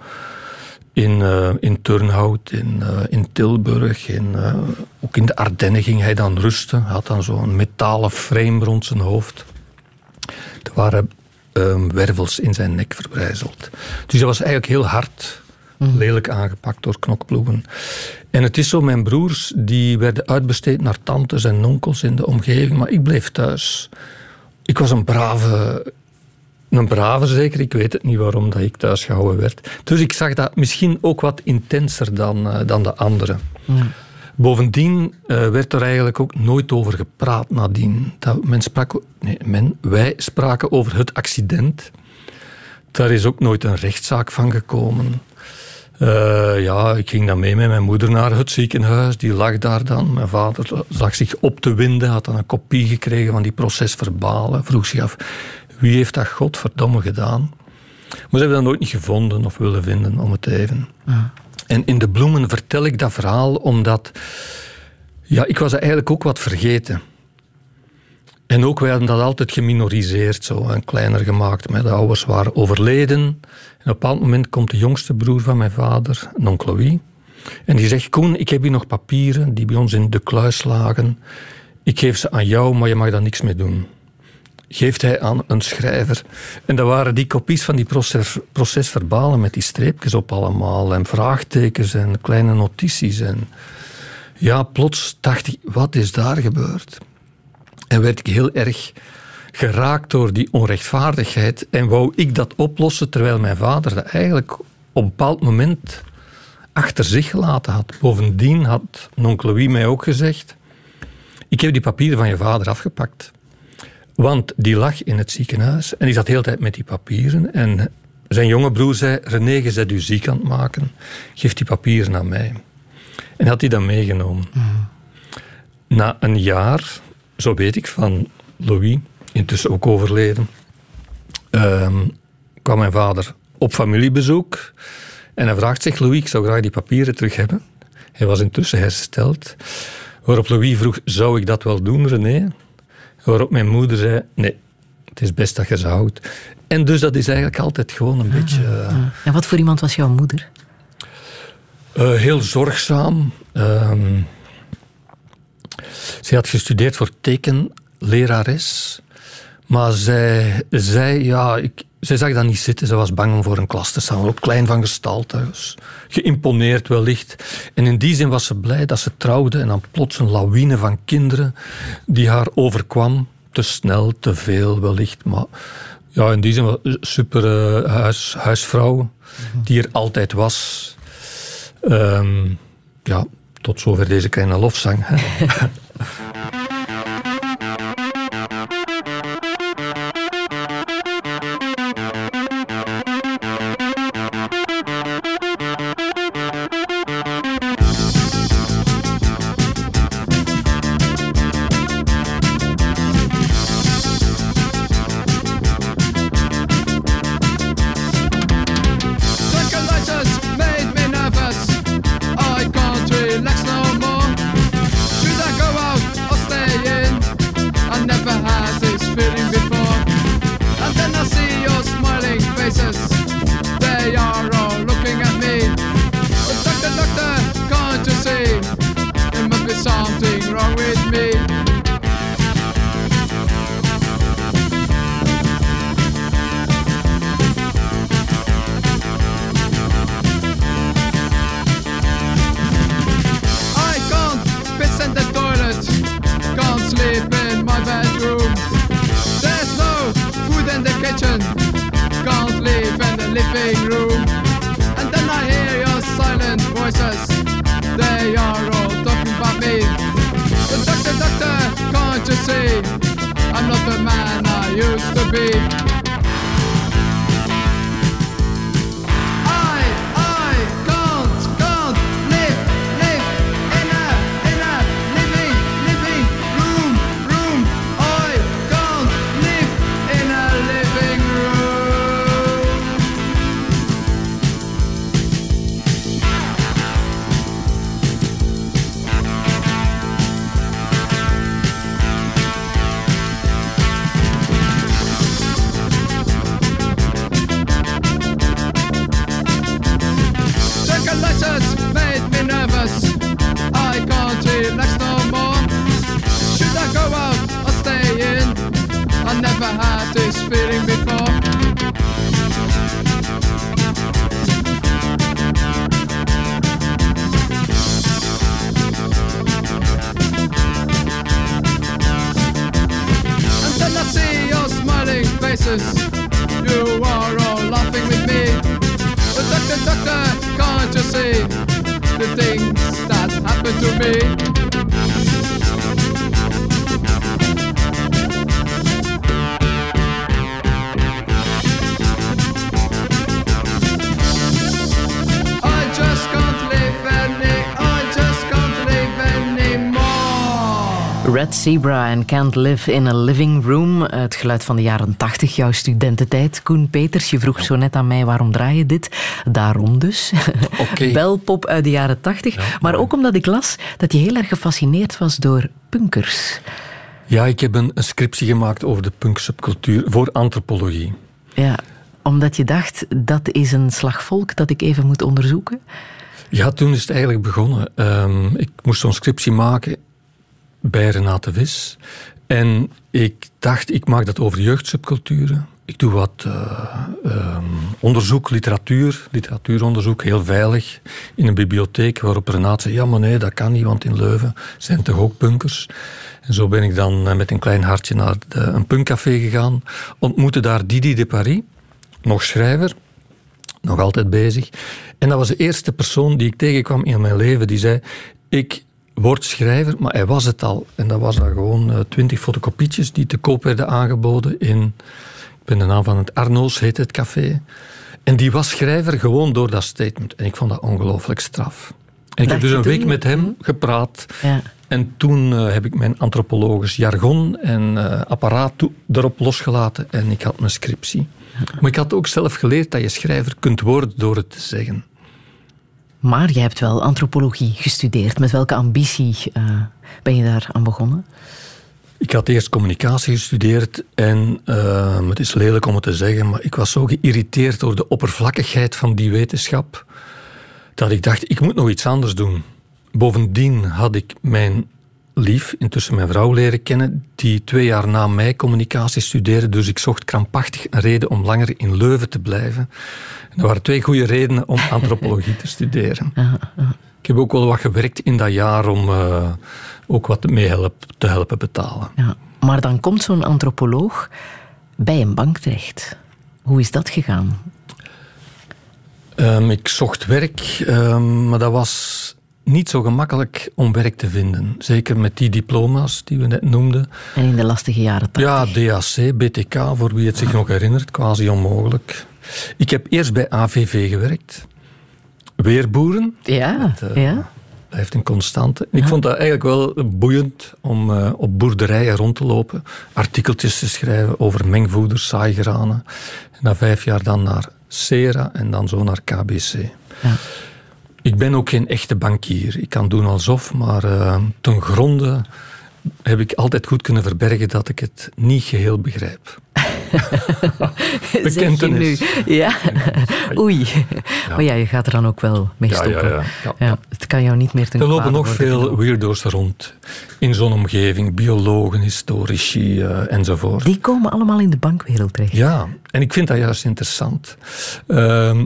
In, uh, in Turnhout, in, in Tilburg, in, ook in de Ardennen ging hij dan rusten. Hij had dan zo'n metalen frame rond zijn hoofd. Er waren um, wervels in zijn nek verbrijzeld. Dus dat was eigenlijk heel hard, mhm. lelijk aangepakt door knokploegen. En het is zo, mijn broers die werden uitbesteed naar tantes en onkels in de omgeving, maar ik bleef thuis. Ik was een brave, een brave zeker, ik weet het niet waarom dat ik thuis gehouden werd. Dus ik zag dat misschien ook wat intenser dan, uh, dan de anderen. Ja. Bovendien uh, werd er eigenlijk ook nooit over gepraat nadien. Dat men sprak, nee, men, wij spraken over het accident. Daar is ook nooit een rechtszaak van gekomen. Uh, ja, ik ging dan mee met mijn moeder naar het ziekenhuis. Die lag daar dan. Mijn vader zag zich op te winden, had dan een kopie gekregen van die procesverbalen. Vroeg zich af, wie heeft dat godverdomme gedaan? Maar ze hebben dat nooit niet gevonden of willen vinden, om het even. Ja. En in de bloemen vertel ik dat verhaal omdat ja, ik was eigenlijk ook wat vergeten. En ook, wij hadden dat altijd geminoriseerd, zo, en kleiner gemaakt. Mijn ouders waren overleden. En op een bepaald moment komt de jongste broer van mijn vader, onkel Louis. En die zegt, Koen, ik heb hier nog papieren die bij ons in de kluis lagen. Ik geef ze aan jou, maar je mag daar niks mee doen geeft hij aan een schrijver. En dat waren die kopies van die proces, procesverbalen met die streepjes op allemaal en vraagtekens en kleine notities. En ja, plots dacht ik, wat is daar gebeurd? En werd ik heel erg geraakt door die onrechtvaardigheid en wou ik dat oplossen terwijl mijn vader dat eigenlijk op een bepaald moment achter zich gelaten had. Bovendien had onkel Louis mij ook gezegd, ik heb die papieren van je vader afgepakt. Want die lag in het ziekenhuis en die zat de hele tijd met die papieren. En zijn jonge broer zei: René, je bent u ziek aan het maken. Geef die papieren aan mij. En had hij dat meegenomen. Mhm. Na een jaar, zo weet ik van Louis, intussen ook overleden, ehm, kwam mijn vader op familiebezoek. En hij vraagt zich: Louis, ik zou graag die papieren terug hebben. Hij was intussen hersteld. Waarop Louis vroeg: Zou ik dat wel doen, René? Waarop mijn moeder zei, nee, het is best dat je ze houdt. En dus dat is eigenlijk altijd gewoon een beetje... Uh, en wat voor iemand was jouw moeder? Uh, heel zorgzaam. Um, zij had gestudeerd voor tekenlerares. Maar zij zei, ja, ik, zij zag dat niet zitten. Ze was bang om voor een klas te staan. Ook klein van gestalte. Dus geïmponeerd wellicht. En in die zin was ze blij dat ze trouwde. En dan plots een lawine van kinderen die haar overkwam. Te snel, te veel wellicht. Maar ja, in die zin was super huis, huisvrouw. Die er altijd was. Um, ja, tot zover deze kleine lofzang. Zebra en Can't Live in a Living Room. Het geluid van de jaren 80, jouw studententijd. Koen Peters, je vroeg zo net aan mij waarom draai je dit. Daarom dus. Okay. Belpop uit de jaren 80. maar ook omdat ik las dat je heel erg gefascineerd was door punkers. Ja, ik heb een, scriptie gemaakt over de punksubcultuur voor antropologie. Ja, omdat je dacht, dat is een slagvolk dat ik even moet onderzoeken? Ja, toen is het eigenlijk begonnen. Um, ik moest zo'n scriptie maken bij Renate Vis. En ik dacht, ik maak dat over jeugdsubculturen. Ik doe wat uh, onderzoek, literatuur, literatuuronderzoek, heel veilig, in een bibliotheek, waarop Renate zei, ja maar nee, dat kan niet, want in Leuven zijn toch ook punkers. En zo ben ik dan eh, met een klein hartje naar een punkcafé gegaan, ontmoette daar Didi de Paris, nog schrijver, nog altijd bezig. En dat was de eerste persoon die ik tegenkwam in mijn leven, die zei, ik woordschrijver, maar hij was het al. En dat was dan gewoon uh, twintig fotocopietjes die te koop werden aangeboden in, ik ben de naam van het Arno's, heet het café. En die was schrijver gewoon door dat statement. En ik vond dat ongelooflijk straf. En ik heb dus een week met hem gepraat. Ja. En toen uh, heb ik mijn antropologisch jargon en uh, apparaat erop losgelaten en ik had mijn scriptie. Maar ik had ook zelf geleerd dat je schrijver kunt worden door het te zeggen. Maar je hebt wel antropologie gestudeerd. Met welke ambitie uh, ben je daar aan begonnen? Ik had eerst communicatie gestudeerd en uh, het is lelijk om het te zeggen, maar ik was zo geïrriteerd door de oppervlakkigheid van die wetenschap dat ik dacht, ik moet nog iets anders doen. Bovendien had ik mijn lief, intussen mijn vrouw leren kennen, die twee jaar na mij communicatie studeerde, dus ik zocht krampachtig een reden om langer in Leuven te blijven. Er waren twee goede redenen om antropologie te studeren. Ik heb ook wel wat gewerkt in dat jaar om uh, ook wat mee help, te helpen betalen. Ja. Maar dan komt zo'n antropoloog bij een bank terecht. Hoe is dat gegaan? Um, ik zocht werk, um, maar dat was niet zo gemakkelijk om werk te vinden. Zeker met die diploma's die we net noemden. En in de lastige jaren 80. Ja, DAC, BTK, voor wie het zich nog herinnert, quasi onmogelijk. Ik heb eerst bij AVV gewerkt. Weerboeren. Ja, dat, uh, ja. Blijft een constante. Ik vond dat eigenlijk wel boeiend om uh, op boerderijen rond te lopen. Artikeltjes te schrijven over mengvoeders, saaigranen. En na vijf jaar dan naar Sera en dan zo naar KBC. Ja. Ik ben ook geen echte bankier. Ik kan doen alsof, maar uh, ten gronde heb ik altijd goed kunnen verbergen dat ik het niet geheel begrijp. Bekentenis. Nu? Ja. Oei. Maar ja, je gaat er dan ook wel mee stoppen. Ja, ja, ja. het kan jou niet meer ten Er lopen nog veel weirdo's rond in zo'n omgeving. Biologen, historici uh, enzovoort. Die komen allemaal in de bankwereld terecht. Ja, en ik vind dat juist interessant. Uh,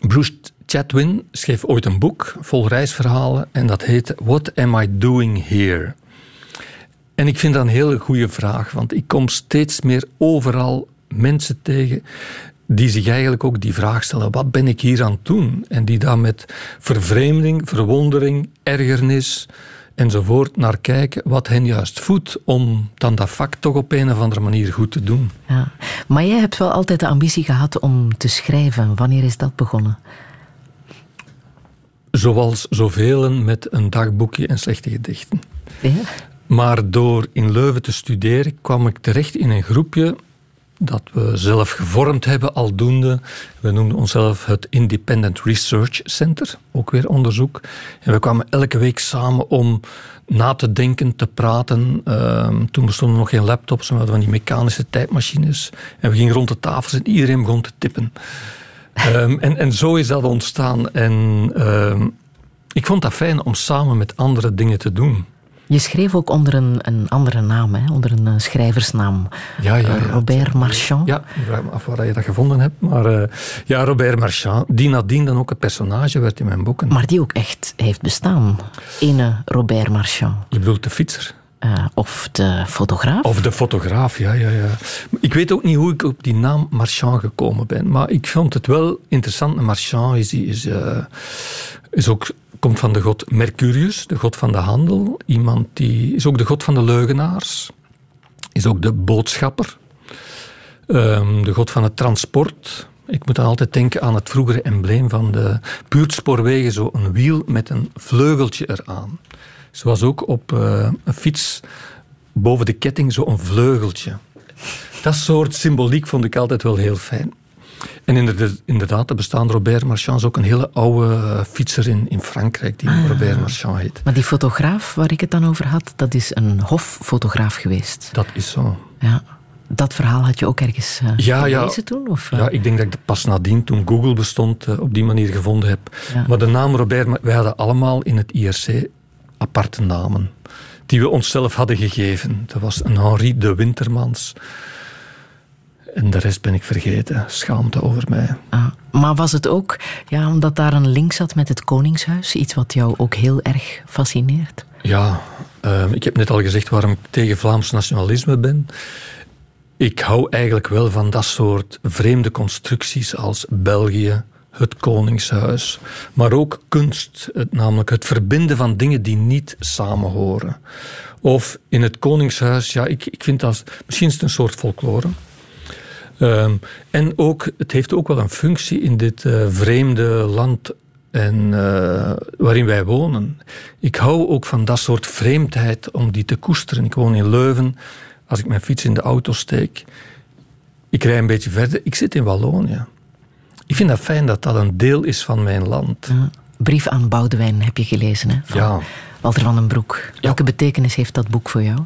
Bruce Chatwin schreef ooit een boek vol reisverhalen en dat heet What Am I Doing Here? En ik vind dat een hele goede vraag, want ik kom steeds meer overal mensen tegen die zich eigenlijk ook die vraag stellen: wat ben ik hier aan het doen? En die daar met vervreemding, verwondering, ergernis enzovoort naar kijken, wat hen juist voedt om dan dat vak toch op een of andere manier goed te doen. Ja. Maar jij hebt wel altijd de ambitie gehad om te schrijven. Wanneer is dat begonnen? Zoals zoveel met een dagboekje en slechte gedichten. Ja. Maar door in Leuven te studeren kwam ik terecht in een groepje dat we zelf gevormd hebben aldoende. We noemden onszelf het Independent Research Center, ook weer onderzoek. En we kwamen elke week samen om na te denken, te praten. Ehm, toen bestonden nog geen laptops, we hadden van die mechanische tijdmachines. En we gingen rond de tafels en iedereen begon te tippen. Ehm, en, en zo is dat ontstaan. En ehm, ik vond dat fijn om samen met andere dingen te doen. Je schreef ook onder een, een andere naam, hè? onder een uh, schrijversnaam. Ja, ja, ja, Robert Marchand. Ja, ik vraag me af waar je dat gevonden hebt. Maar uh, ja, Robert Marchand, die nadien dan ook een personage werd in mijn boeken. Maar die ook echt heeft bestaan. Ene Robert Marchand. Je bedoelt de fietser? Uh, of de fotograaf? Of de fotograaf, ja, ja, ja. Ik weet ook niet hoe ik op die naam Marchand gekomen ben. Maar ik vond het wel interessant. Marchand is, is uh, is ook, komt van de god Mercurius, de god van de handel. Iemand die is ook de god van de leugenaars. Is ook de boodschapper. Ehm, de god van het transport. Ik moet dan altijd denken aan het vroegere embleem van de buurtspoorwegen. Zo een wiel met een vleugeltje eraan. Zoals ook op uh, een fiets boven de ketting zo'n vleugeltje. Dat soort symboliek vond ik altijd wel heel fijn. En inderdaad, er bestaan Robert Marchand is ook een hele oude eh, fietser in, in Frankrijk die ah. Robert Marchand heet. Maar die fotograaf waar ik het dan over had, dat is een hoffotograaf geweest. Dat is zo. Ja. Dat verhaal had je ook ergens uh, ja, gelezen ja. toen? Of, Ja, ik denk dat ik het pas nadien, toen Google bestond, op die manier gevonden heb. Maar de naam Robert, wij hadden allemaal in het IRC aparte namen die we onszelf hadden gegeven. Dat was een Henri de Wintermans. En de rest ben ik vergeten. Schaamte over mij. Ah, maar was het ook ja, omdat daar een link zat met het Koningshuis? Iets wat jou ook heel erg fascineert? Ja, ehm, ik heb net al gezegd waarom ik tegen Vlaams nationalisme ben. Ik hou eigenlijk wel van dat soort vreemde constructies als België, het Koningshuis, maar ook kunst, het, namelijk het verbinden van dingen die niet samenhoren. Of in het Koningshuis, ja, ik, ik vind dat misschien is het een soort folklore. Um, en ook, het heeft ook wel een functie in dit uh, vreemde land en, uh, waarin wij wonen. Ik hou ook van dat soort vreemdheid om die te koesteren. Ik woon in Leuven. Als ik mijn fiets in de auto steek, ik rij een beetje verder. Ik zit in Wallonië. Ik vind dat fijn dat dat een deel is van mijn land. Brief aan Boudewijn heb je gelezen, hè? Van ja. Walter van den Broek. Welke betekenis heeft dat boek voor jou?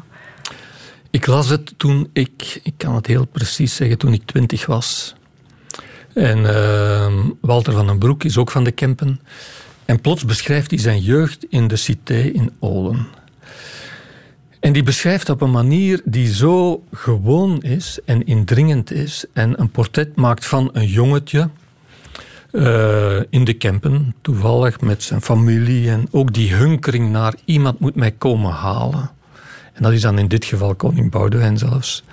Ik las het toen ik, ik kan het heel precies zeggen, toen ik twintig was. En uh, Walter van den Broek is ook van de Kempen. En plots beschrijft hij zijn jeugd in de cité in Olen. En die beschrijft op een manier die zo gewoon is en indringend is. En een portret maakt van een jongetje uh, in de Kempen, toevallig met zijn familie. En ook die hunkering naar iemand moet mij komen halen. En dat is dan in dit geval koning Boudewijn zelfs.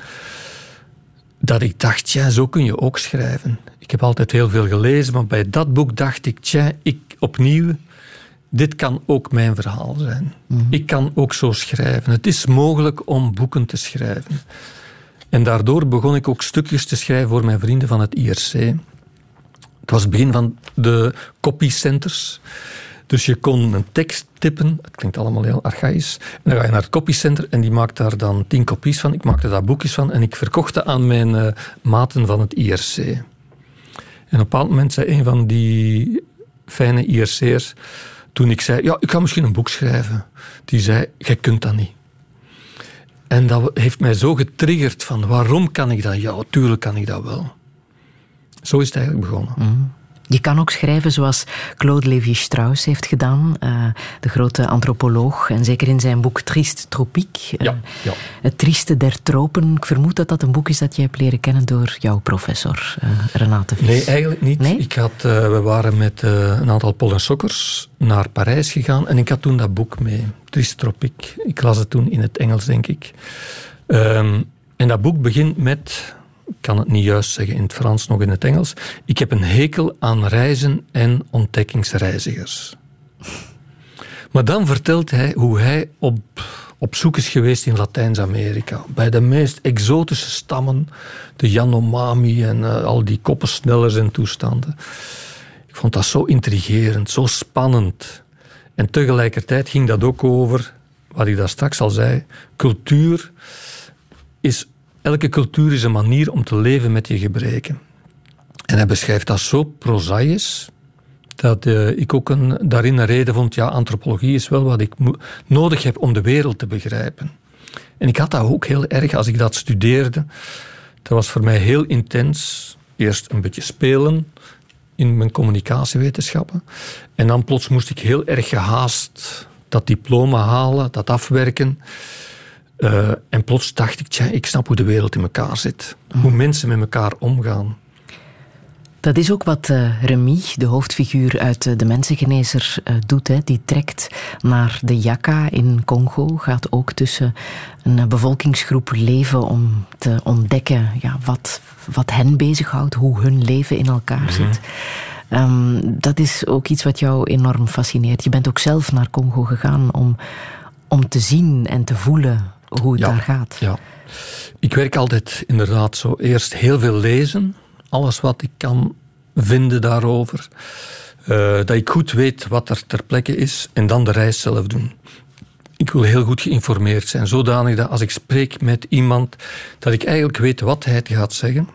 Dat ik dacht, ja, zo kun je ook schrijven. Ik heb altijd heel veel gelezen, maar bij dat boek dacht ik, tja, ik opnieuw, dit kan ook mijn verhaal zijn. Mhm. Ik kan ook zo schrijven. Het is mogelijk om boeken te schrijven. En daardoor begon ik ook stukjes te schrijven voor mijn vrienden van het IRC. Het was het begin van de copycenters. Dus je kon een tekst tippen, het klinkt allemaal heel archaïs. En dan ga je naar het copycenter en die maakt daar dan tien kopies van. Ik maakte daar boekjes van en ik verkochte aan mijn uh, maten van het IRC. En op een bepaald moment zei een van die fijne IRC'ers, toen ik zei, ja, ik ga misschien een boek schrijven. Die zei, jij kunt dat niet. En dat heeft mij zo getriggerd van, waarom kan ik dat? Ja, tuurlijk kan ik dat wel. Zo is het eigenlijk begonnen. Mm. Je kan ook schrijven zoals Claude Lévi-Strauss heeft gedaan, uh, de grote antropoloog. En zeker in zijn boek Triest Tropiek. Uh, ja, ja. Het trieste der tropen. Ik vermoed dat dat een boek is dat je hebt leren kennen door jouw professor, uh, Renate Vis. Nee, eigenlijk niet. Nee? Ik had, we waren met een aantal Pollensokkers naar Parijs gegaan en ik had toen dat boek mee, Triest Tropiek. Ik las het toen in het Engels, denk ik. Um, en dat boek begint met kan het niet juist zeggen in het Frans, nog in het Engels. Ik heb een hekel aan reizen en ontdekkingsreizigers. Maar dan vertelt hij hoe hij op, op zoek is geweest in Latijns-Amerika. Bij de meest exotische stammen, de Yanomami en uh, al die koppensnellers en toestanden. Ik vond dat zo intrigerend, zo spannend. En tegelijkertijd ging dat ook over, wat ik daar straks al zei, cultuur is Elke cultuur is een manier om te leven met je gebreken. En hij beschrijft dat zo prozaïs, dat uh, ik ook een, daarin een reden vond, ja, antropologie is wel wat ik nodig heb om de wereld te begrijpen. En ik had dat ook heel erg als ik dat studeerde. Dat was voor mij heel intens. Eerst een beetje spelen in mijn communicatiewetenschappen. En dan plots moest ik heel erg gehaast dat diploma halen, dat afwerken. Uh, en plots dacht ik, tja, ik snap hoe de wereld in elkaar zit. Hoe mhm. mensen met elkaar omgaan. Dat is ook wat uh, Remy, de hoofdfiguur uit uh, De Mensengenezer, doet. Hè. Die trekt naar de Yaka in Congo, gaat ook tussen een bevolkingsgroep leven om te ontdekken ja, wat, wat hen bezighoudt, hoe hun leven in elkaar mm -hmm. zit. Ehm, dat is ook iets wat jou enorm fascineert. Je bent ook zelf naar Congo gegaan om, om te zien en te voelen hoe het daar gaat. Ja. Ik werk altijd inderdaad zo eerst heel veel lezen. Alles wat ik kan vinden daarover. Uh, dat ik goed weet wat er ter plekke is en dan de reis zelf doen. Ik wil heel goed geïnformeerd zijn, zodanig dat als ik spreek met iemand, dat ik eigenlijk weet wat hij gaat zeggen,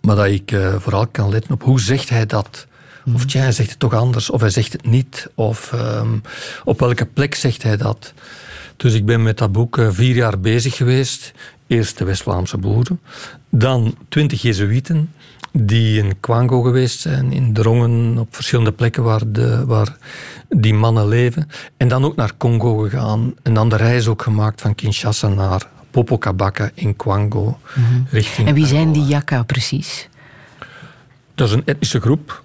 maar dat ik uh, vooral kan letten op hoe zegt hij dat. Of tja, hij zegt het toch anders, of hij zegt het niet, of um, op welke plek zegt hij dat. Dus ik ben met dat boek uh, vier jaar bezig geweest. Eerst de West-Vlaamse boeren, dan twintig Jezuïeten, die in Kwango geweest zijn, in Drongen, op verschillende plekken waar, de, waar die mannen leven. En dan ook naar Congo gegaan. En dan de reis ook gemaakt van Kinshasa naar Popokabaka in Kwango. Mm richting en wie zijn die Yaka precies? Dat is een etnische groep,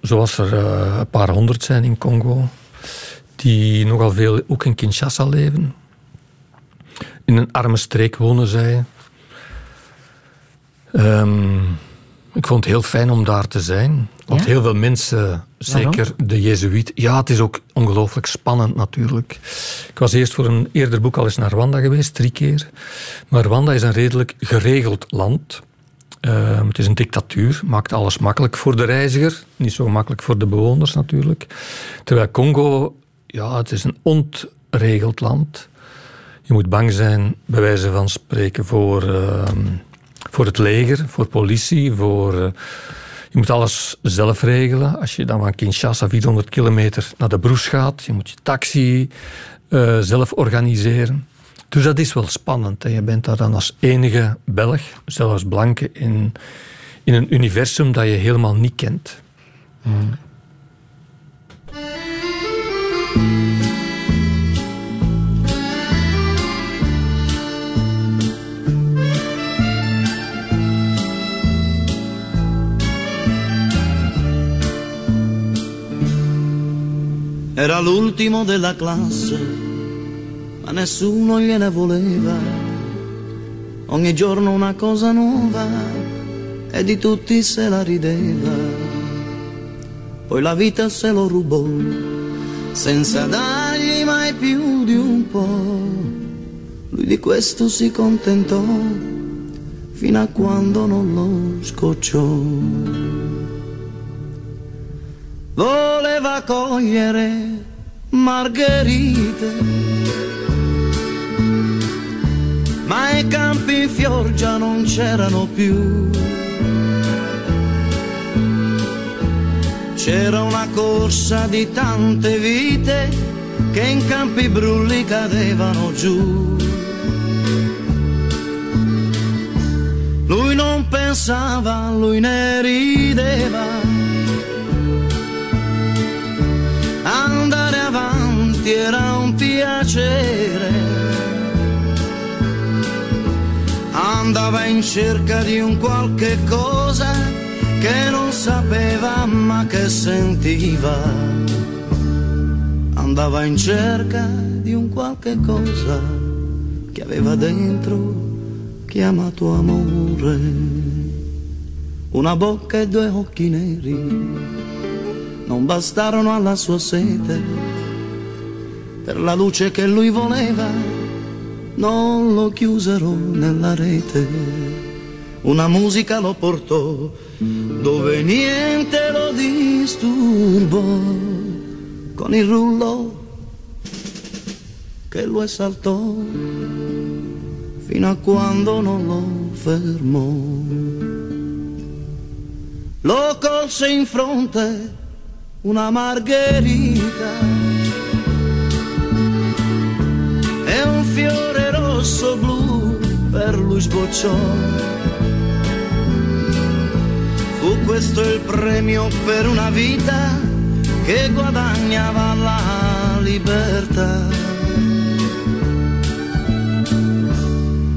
zoals er uh, een paar honderd zijn in Congo, die nogal veel ook in Kinshasa leven. In een arme streek wonen zij. Um, ik vond het heel fijn om daar te zijn. Want heel veel mensen, zeker de Jezuïet... Ja, het is ook ongelooflijk spannend natuurlijk. Ik was eerst voor een eerder boek al eens naar Rwanda geweest, drie keer. Maar Rwanda is een redelijk geregeld land. Uh, het is een dictatuur, maakt alles makkelijk voor de reiziger. Niet zo makkelijk voor de bewoners natuurlijk. Terwijl Congo, ja, het is een ontregeld land. Je moet bang zijn, bij wijze van spreken, voor... Uh, voor het leger, voor politie, voor... Uh, je moet alles zelf regelen. Als je dan van Kinshasa 400 kilometer naar de Broes gaat, je moet je taxi uh, zelf organiseren. Dus dat is wel spannend. Hè. Je bent daar dan als enige Belg, zelfs blanke, in, in een universum dat je helemaal niet kent. Hmm. Era l'ultimo della classe, ma nessuno gliene voleva. Ogni giorno una cosa nuova e di tutti se la rideva. Poi la vita se lo rubò, senza dargli mai più di un po'. Lui di questo si contentò fino a quando non lo scocciò voleva cogliere margherite, ma i campi in fior già non c'erano più. C'era una corsa di tante vite che in campi brulli cadevano giù. Lui non pensava, lui ne rideva andare avanti era un piacere. Andava in cerca di un qualche cosa che non sapeva ma che sentiva. Andava in cerca di un qualche cosa che aveva dentro chiamato amore. Una bocca e due occhi neri non bastarono alla sua sete, per la luce che lui voleva, non lo chiusero nella rete. Una musica lo portò dove niente lo disturbò, con il rullo che lo esaltò fino a quando non lo fermò. Lo colse in fronte una margherita e un fiore rosso blu per lui sbocciò. Fu questo il premio per una vita che guadagnava la libertà.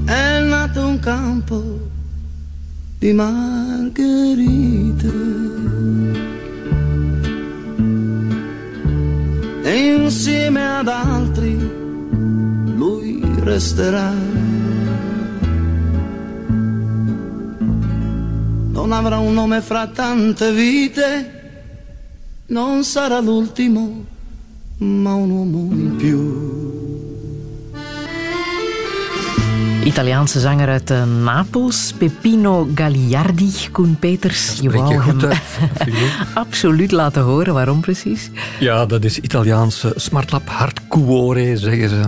È nato un campo di margherite. e insieme ad altri lui resterà. Non avrà un nome fra tante vite, non sarà l'ultimo, ma un uomo in più. Italiaanse zanger uit uh, Napels, Peppino Gagliardi. Koen Peters, je wou hem absoluut laten horen. Waarom precies? Ja, dat is Italiaanse smartlap hardcuore, zeggen ze.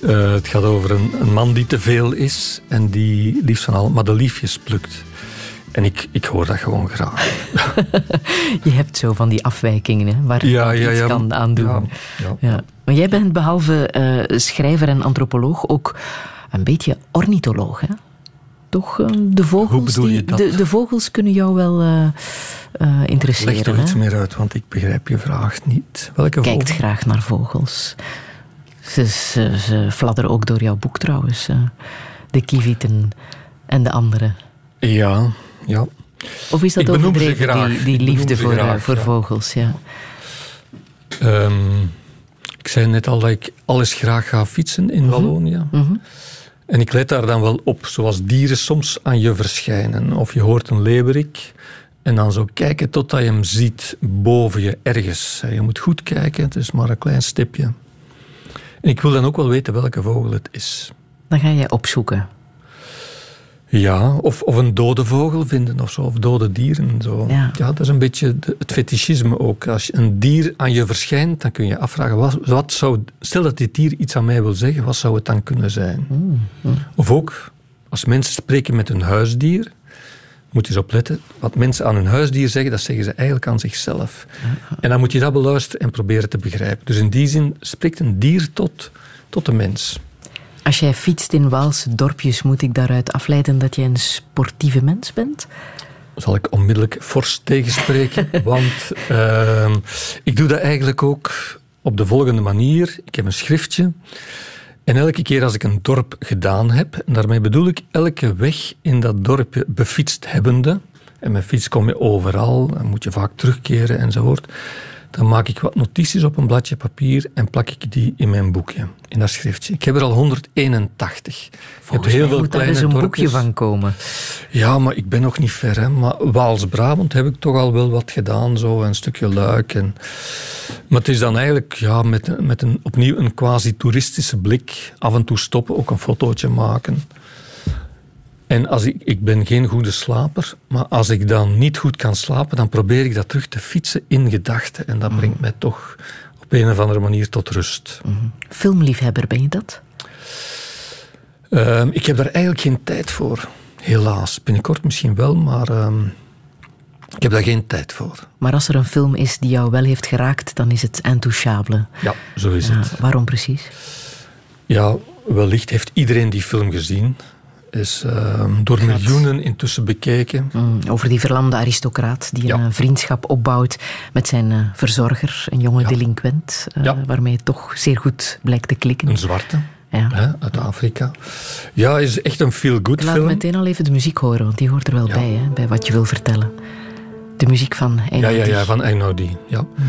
Uh, het gaat over een, een, man die te veel is en die liefst van al madeliefjes plukt. En ik, ik hoor dat gewoon graag. je hebt zo van die afwijkingen hè, waar je ja, iets kan aan doen. Ja, Maar jij bent behalve uh, schrijver en antropoloog ook een beetje ornitholoog, hè? Toch uh, de vogels. Hoe? De, de vogels kunnen jou wel uh, interesseren. Leg er iets meer uit, want ik begrijp je vraag niet. Welke Kijkt graag naar vogels. Ze, ze, ze, fladderen ook door jouw boek trouwens. de kievieten en de andere. Ja, ja. Of is dat overdreven, die, die liefde voor, graag, voor vogels? Ja. Um, ik zei net al dat ik alles graag ga fietsen in -hmm. Wallonië. Mm -hmm. En ik let daar dan wel op, zoals dieren soms aan je verschijnen. Of je hoort een leeuwerik en dan zo kijken totdat je hem ziet boven je ergens. Je moet goed kijken, het is maar een klein stipje. En ik wil dan ook wel weten welke vogel het is. Dan ga jij opzoeken. Ja, of, of een dode vogel vinden of zo, of dode dieren. Zo. Ja. dat is een beetje het fetischisme ook. Als een dier aan je verschijnt, dan kun je afvragen, wat, wat zou, stel dat dit dier iets aan mij wil zeggen, wat zou het dan kunnen zijn? Mm, mm. Of ook, als mensen spreken met hun huisdier, moet je eens opletten, wat mensen aan hun huisdier zeggen, dat zeggen ze eigenlijk aan zichzelf. En dan moet je dat beluisteren en proberen te begrijpen. Dus in die zin spreekt een dier tot, tot de mens. Als jij fietst in Waalse dorpjes, moet ik daaruit afleiden dat jij een sportieve mens bent? Zal ik onmiddellijk fors tegenspreken, want uh, ik doe dat eigenlijk ook op de volgende manier. Ik heb een schriftje. En elke keer als ik een dorp gedaan heb, en daarmee bedoel ik elke weg in dat dorpje befietst hebbende, en met fiets kom je overal, dan moet je vaak terugkeren enzovoort, dan maak ik wat notities op een bladje papier en plak ik die in mijn boekje, in dat schriftje. Ik heb er al 181. Volgens heel veel moet daar eens een boekje van komen. Ja, maar ik ben nog niet ver. Hè. Maar Waals-Brabant heb ik toch al wel wat gedaan, zo een stukje luik. En... Maar het is dan eigenlijk ja, met, met een, opnieuw een quasi-toeristische blik af en toe stoppen, ook een fotootje maken. En als ik, ik ben geen goede slaper, maar als ik dan niet goed kan slapen, dan probeer ik dat terug te fietsen in gedachten. En dat mhm. brengt mij toch op een of andere manier tot rust. Mm Filmliefhebber, ben je dat? Ehm, ik heb daar eigenlijk geen tijd voor. Helaas. Binnenkort misschien wel, maar ehm, ik heb daar geen tijd voor. Maar als er een film is die jou wel heeft geraakt, dan is het Intouchable. Ja, zo is het. Waarom precies? Ja, wellicht heeft iedereen die film gezien is uh, door miljoenen intussen bekeken. Mm, over die verlamde aristocraat die een vriendschap opbouwt met zijn uh, verzorger, een jonge ja. delinquent, uh, waarmee het toch zeer goed blijkt te klikken. Een zwarte. Hè, uit Afrika. Ja, is echt een feel-good film. Laat meteen al even de muziek horen, want die hoort er wel bij, hè, bij wat je wil vertellen. De muziek van Einaudi. Ja, ja, ja van Einaudi. Ja. Mm.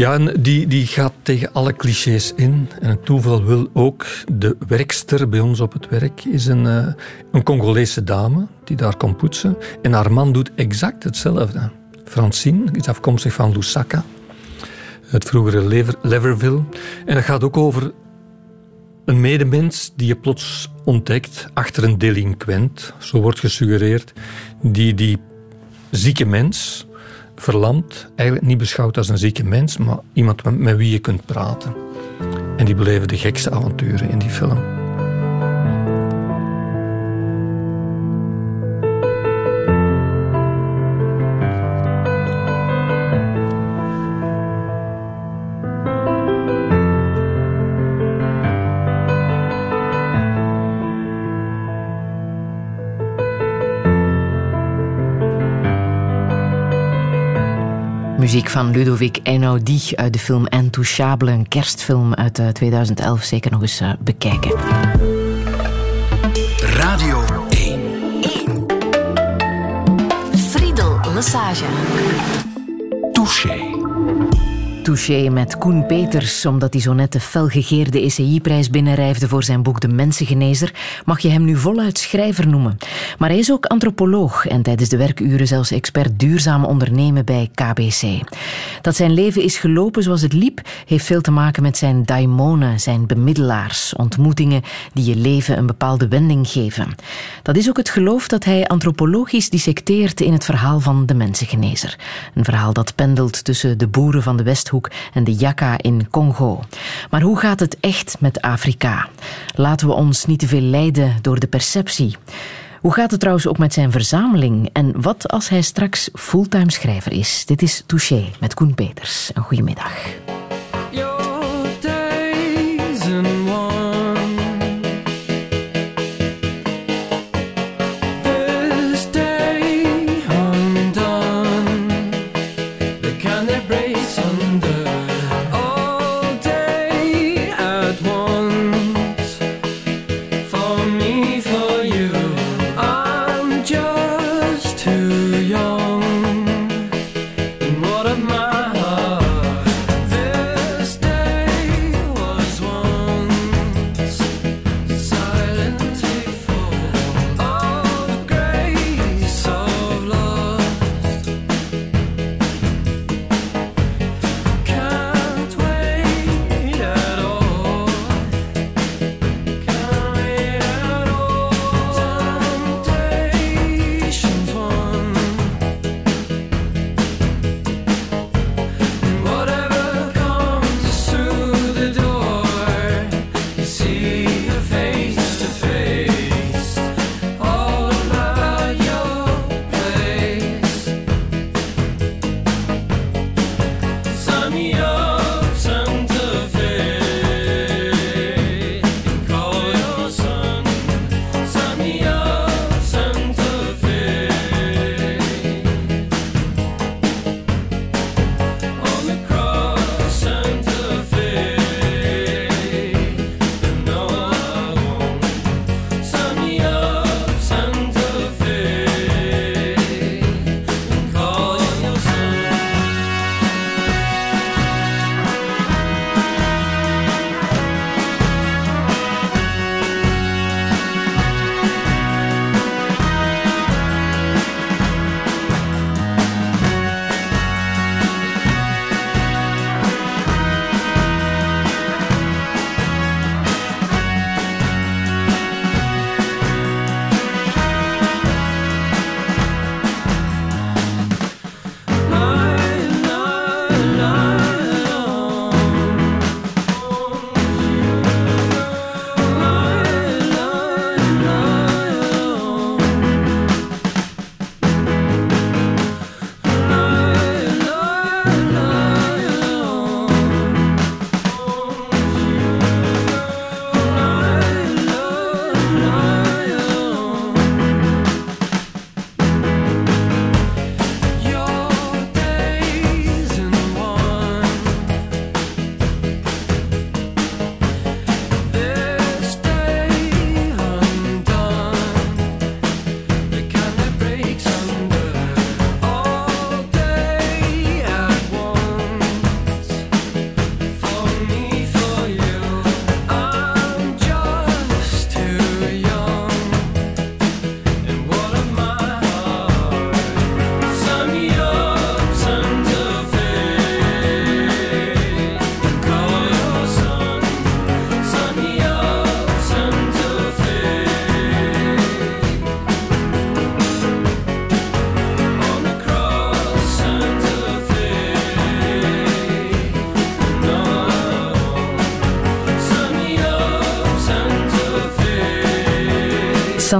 Ja, en die, die gaat tegen alle clichés in. En het toeval wil ook, de werkster bij ons op het werk is een, uh, een Congolese dame die daar komt poetsen. En haar man doet exact hetzelfde. Francine is afkomstig van Lusaka, het vroegere Lever, Leverville. En dat gaat ook over een medemens die je plots ontdekt achter een delinquent, zo wordt gesuggereerd, die die zieke mens verlamd, eigenlijk niet beschouwd als een zieke mens, maar iemand met, wie je kunt praten. En die beleven de gekste avonturen in die film. Muziek van Ludovic Einaudi uit de film Intouchable, een kerstfilm uit 2011. Eh, Zeker nog eens uh, bekijken. Radio 1. 1. Friedel Lassage. Touché. Touché met Koen Peters, omdat hij zo net de felgegeerde ECI-prijs binnenrijfde voor zijn boek De Mensengenezer, mag je hem nu voluit schrijver noemen. Maar hij is ook antropoloog en tijdens de werkuren zelfs expert duurzaam ondernemen bij KBC. Dat zijn leven is gelopen zoals het liep, heeft veel te maken met zijn daimonen, zijn bemiddelaars, ontmoetingen die je leven een bepaalde wending geven. Dat is ook het geloof dat hij antropologisch dissecteert in het verhaal van De Mensengenezer. Een verhaal dat pendelt tussen de boeren van de En de Jaka in Congo. Maar hoe gaat het echt met Afrika? Laten we ons niet te veel leiden door de perceptie. Hoe gaat het trouwens ook met zijn verzameling? En wat als hij straks fulltime schrijver is? Dit is Touché met Koen Peters. Een goedemiddag.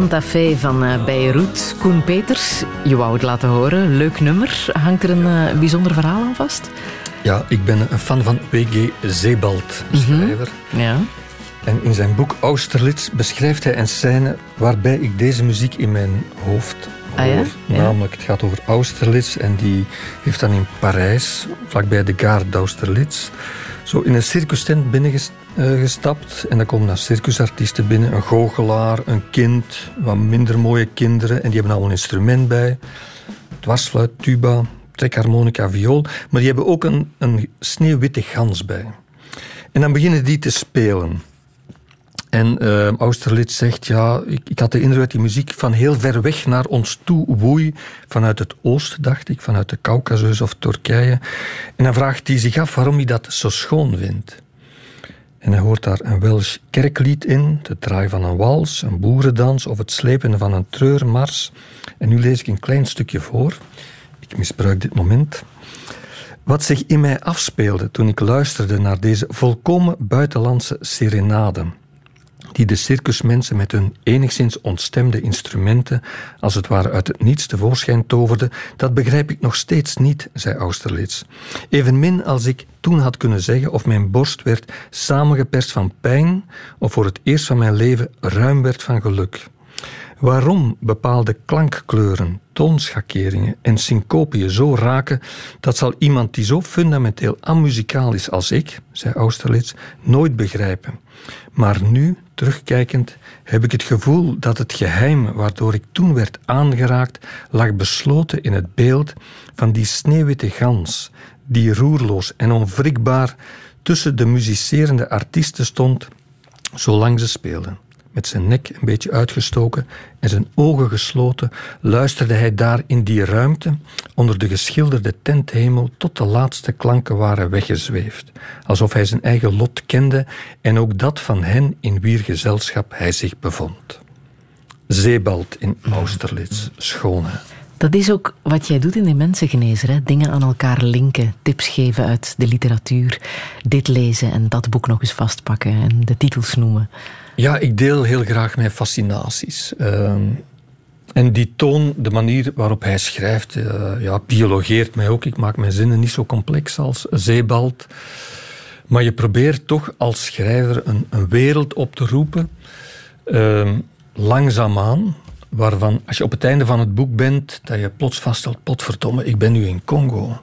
Santa Fe van uh, Beirut. Koen Peters, je wou het laten horen. Leuk nummer. Hangt er een uh, bijzonder verhaal aan vast? Ja, ik ben een fan van W.G. Zeebald, mhm. schrijver. Ja. En in zijn boek Austerlitz beschrijft hij een scène waarbij ik deze muziek in mijn hoofd hoor. Ah, ja? Namelijk, het gaat over Austerlitz en die heeft dan in Parijs, vlakbij de Gare d'Austerlitz, zo in een circus tent binnengestapt. En dan komen daar circusartiesten binnen. Een goochelaar, een kind, wat minder mooie kinderen. En die hebben allemaal een instrument bij. Dwarsfluit, tuba, trekharmonica, viool, maar die hebben ook een, een sneeuwwitte gans bij. En dan beginnen die te spelen. En uh, Austerlitz zegt, ja, ik, ik, had de indruk dat die muziek van heel ver weg naar ons toe woei. Vanuit het oosten, dacht ik, vanuit de Caucasus of Turkije. En dan vraagt hij zich af waarom hij dat zo schoon vindt. En hij hoort daar een Welsh kerklied in, de draai van een wals, een boerendans of het slepen van een treurmars. En nu lees ik een klein stukje voor. Ik misbruik dit moment. Wat zich in mij afspeelde toen ik luisterde naar deze volkomen buitenlandse serenade die de circusmensen met hun enigszins ontstemde instrumenten als het ware uit het niets tevoorschijn toverden, dat begrijp ik nog steeds niet, zei Austerlitz. Evenmin als ik toen had kunnen zeggen of mijn borst werd samengeperst van pijn of voor het eerst van mijn leven ruim werd van geluk. Waarom bepaalde klankkleuren, toonschakeringen en syncopieën zo raken, dat zal iemand die zo fundamenteel amuzikaal is als ik, zei Austerlitz, nooit begrijpen. Maar nu, terugkijkend, heb ik het gevoel dat het geheim waardoor ik toen werd aangeraakt, lag besloten in het beeld van die sneeuwwitte gans, die roerloos en onwrikbaar tussen de muzicerende artiesten stond, zolang ze speelden. Met zijn nek een beetje uitgestoken en zijn ogen gesloten, luisterde hij daar in die ruimte onder de geschilderde tenthemel tot de laatste klanken waren weggezweefd, alsof hij zijn eigen lot kende en ook dat van hen in wier gezelschap hij zich bevond. Zeebald in Austerlitz, schone. Dat is ook wat jij doet in de mensengenezer. Hè? Dingen aan elkaar linken, tips geven uit de literatuur, dit lezen en dat boek nog eens vastpakken en de titels noemen. Ja, ik deel heel graag mijn fascinaties. Ehm, en die toon, de manier waarop hij schrijft, uh, ja, biologeert mij ook. Ik maak mijn zinnen niet zo complex als Zeebald. Maar je probeert toch als schrijver een, een wereld op te roepen, uh, langzaamaan, waarvan als je op het einde van het boek bent, dat je plots vaststelt, potverdomme, ik ben nu in Congo.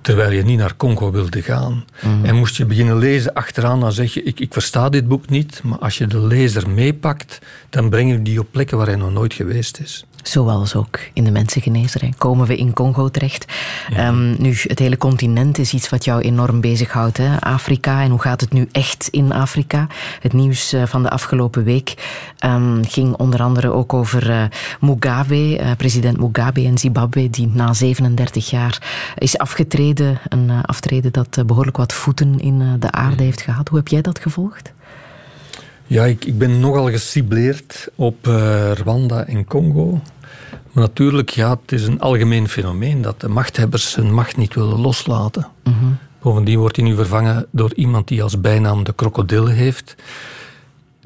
Terwijl je niet naar Congo wilde gaan. En moest je beginnen lezen achteraan, dan zeg je: ik, ik versta dit boek niet. Maar als je de lezer meepakt, dan breng je die op plekken waar hij nog nooit geweest is. Zoals ook in de mensengenezer. Komen we in Congo terecht. Ehm, nu, het hele continent is iets wat jou enorm bezighoudt. Hè? Afrika. En hoe gaat het nu echt in Afrika? Het nieuws eh, van de afgelopen week um, ging onder andere ook over uh, Mugabe, uh, president Mugabe in Zimbabwe, die na 37 jaar is afgetreden. Een aftreden dat behoorlijk wat voeten in de aarde heeft gehad. Hoe heb jij dat gevolgd? Ja, ik, ik ben nogal gecibleerd op uh, Rwanda en Congo. Maar natuurlijk, ja, het is een algemeen fenomeen dat de machthebbers hun macht niet willen loslaten. Mm Bovendien wordt hij nu vervangen door iemand die als bijnaam de krokodil heeft.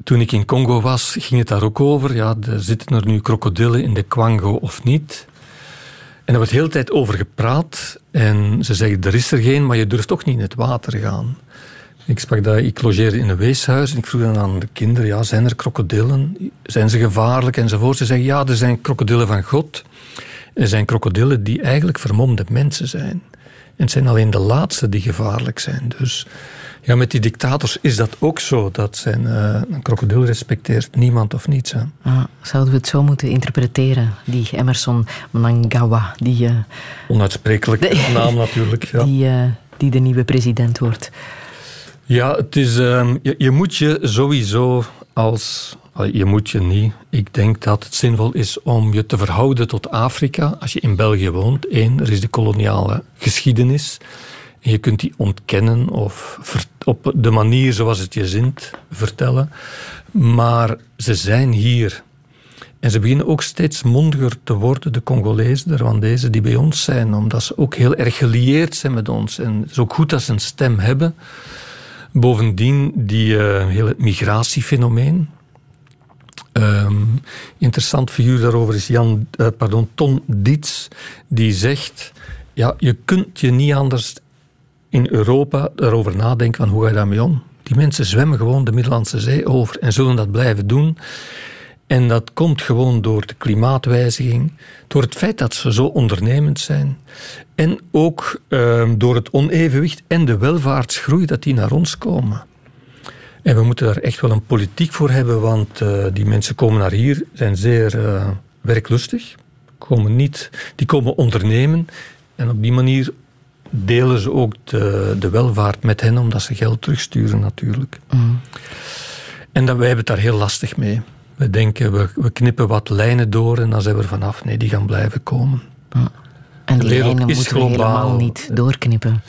Toen ik in Congo was, ging het daar ook over. Ja, er zitten er nu krokodillen in de Kwango of niet? En er wordt de hele tijd over gepraat. En ze zeggen, er is er geen, maar je durft toch niet in het water gaan. Ik sprak dat, ik logeerde in een weeshuis en ik vroeg dan aan de kinderen, ja, zijn er krokodillen? Zijn ze gevaarlijk? Enzovoort. Ze zeggen, ja, er zijn krokodillen van God. Er zijn krokodillen die eigenlijk vermomde mensen zijn. En het zijn alleen de laatste die gevaarlijk zijn. Dus ja, met die dictators is dat ook zo. Dat zijn, uh, een krokodil respecteert niemand of niets. Hè. Ah, zouden we het zo moeten interpreteren? Die Emerson Mnangagwa. Die, uh, Onuitsprekelijke naam natuurlijk. Ja. Die, uh, die de nieuwe president wordt. Ja, het is, uh, je, je, moet je sowieso als. Je moet je niet. Ik denk dat het zinvol is om je te verhouden tot Afrika als je in België woont. Eén, er is de koloniale geschiedenis. En je kunt die ontkennen of op de manier zoals het je zint vertellen. Maar ze zijn hier. En ze beginnen ook steeds mondiger te worden, de Congolezen, de Rwandezen die bij ons zijn, omdat ze ook heel erg gelieerd zijn met ons. En het is ook goed dat ze een stem hebben. Bovendien die uh, hele migratiefenomeen. Um, interessant figuur daarover is Jan, uh, pardon, Ton Dietz, die zegt: ja, je kunt je niet anders in Europa erover nadenken van hoe ga je daarmee om. Die mensen zwemmen gewoon de Middellandse Zee over en zullen dat blijven doen. En dat komt gewoon door de klimaatwijziging, door het feit dat ze zo ondernemend zijn en ook uh, door het onevenwicht en de welvaartsgroei dat die naar ons komen. En we moeten daar echt wel een politiek voor hebben, want uh, die mensen komen naar hier, zijn zeer uh, werklustig, komen niet, die komen ondernemen En op die manier delen ze ook de, de welvaart met hen, omdat ze geld terugsturen natuurlijk. Mm. En dat, wij hebben het daar heel lastig mee. We denken, we, we knippen wat lijnen door en dan zijn we er vanaf. Nee, die gaan blijven komen. En die lijnen is moeten we globaal. helemaal niet doorknippen.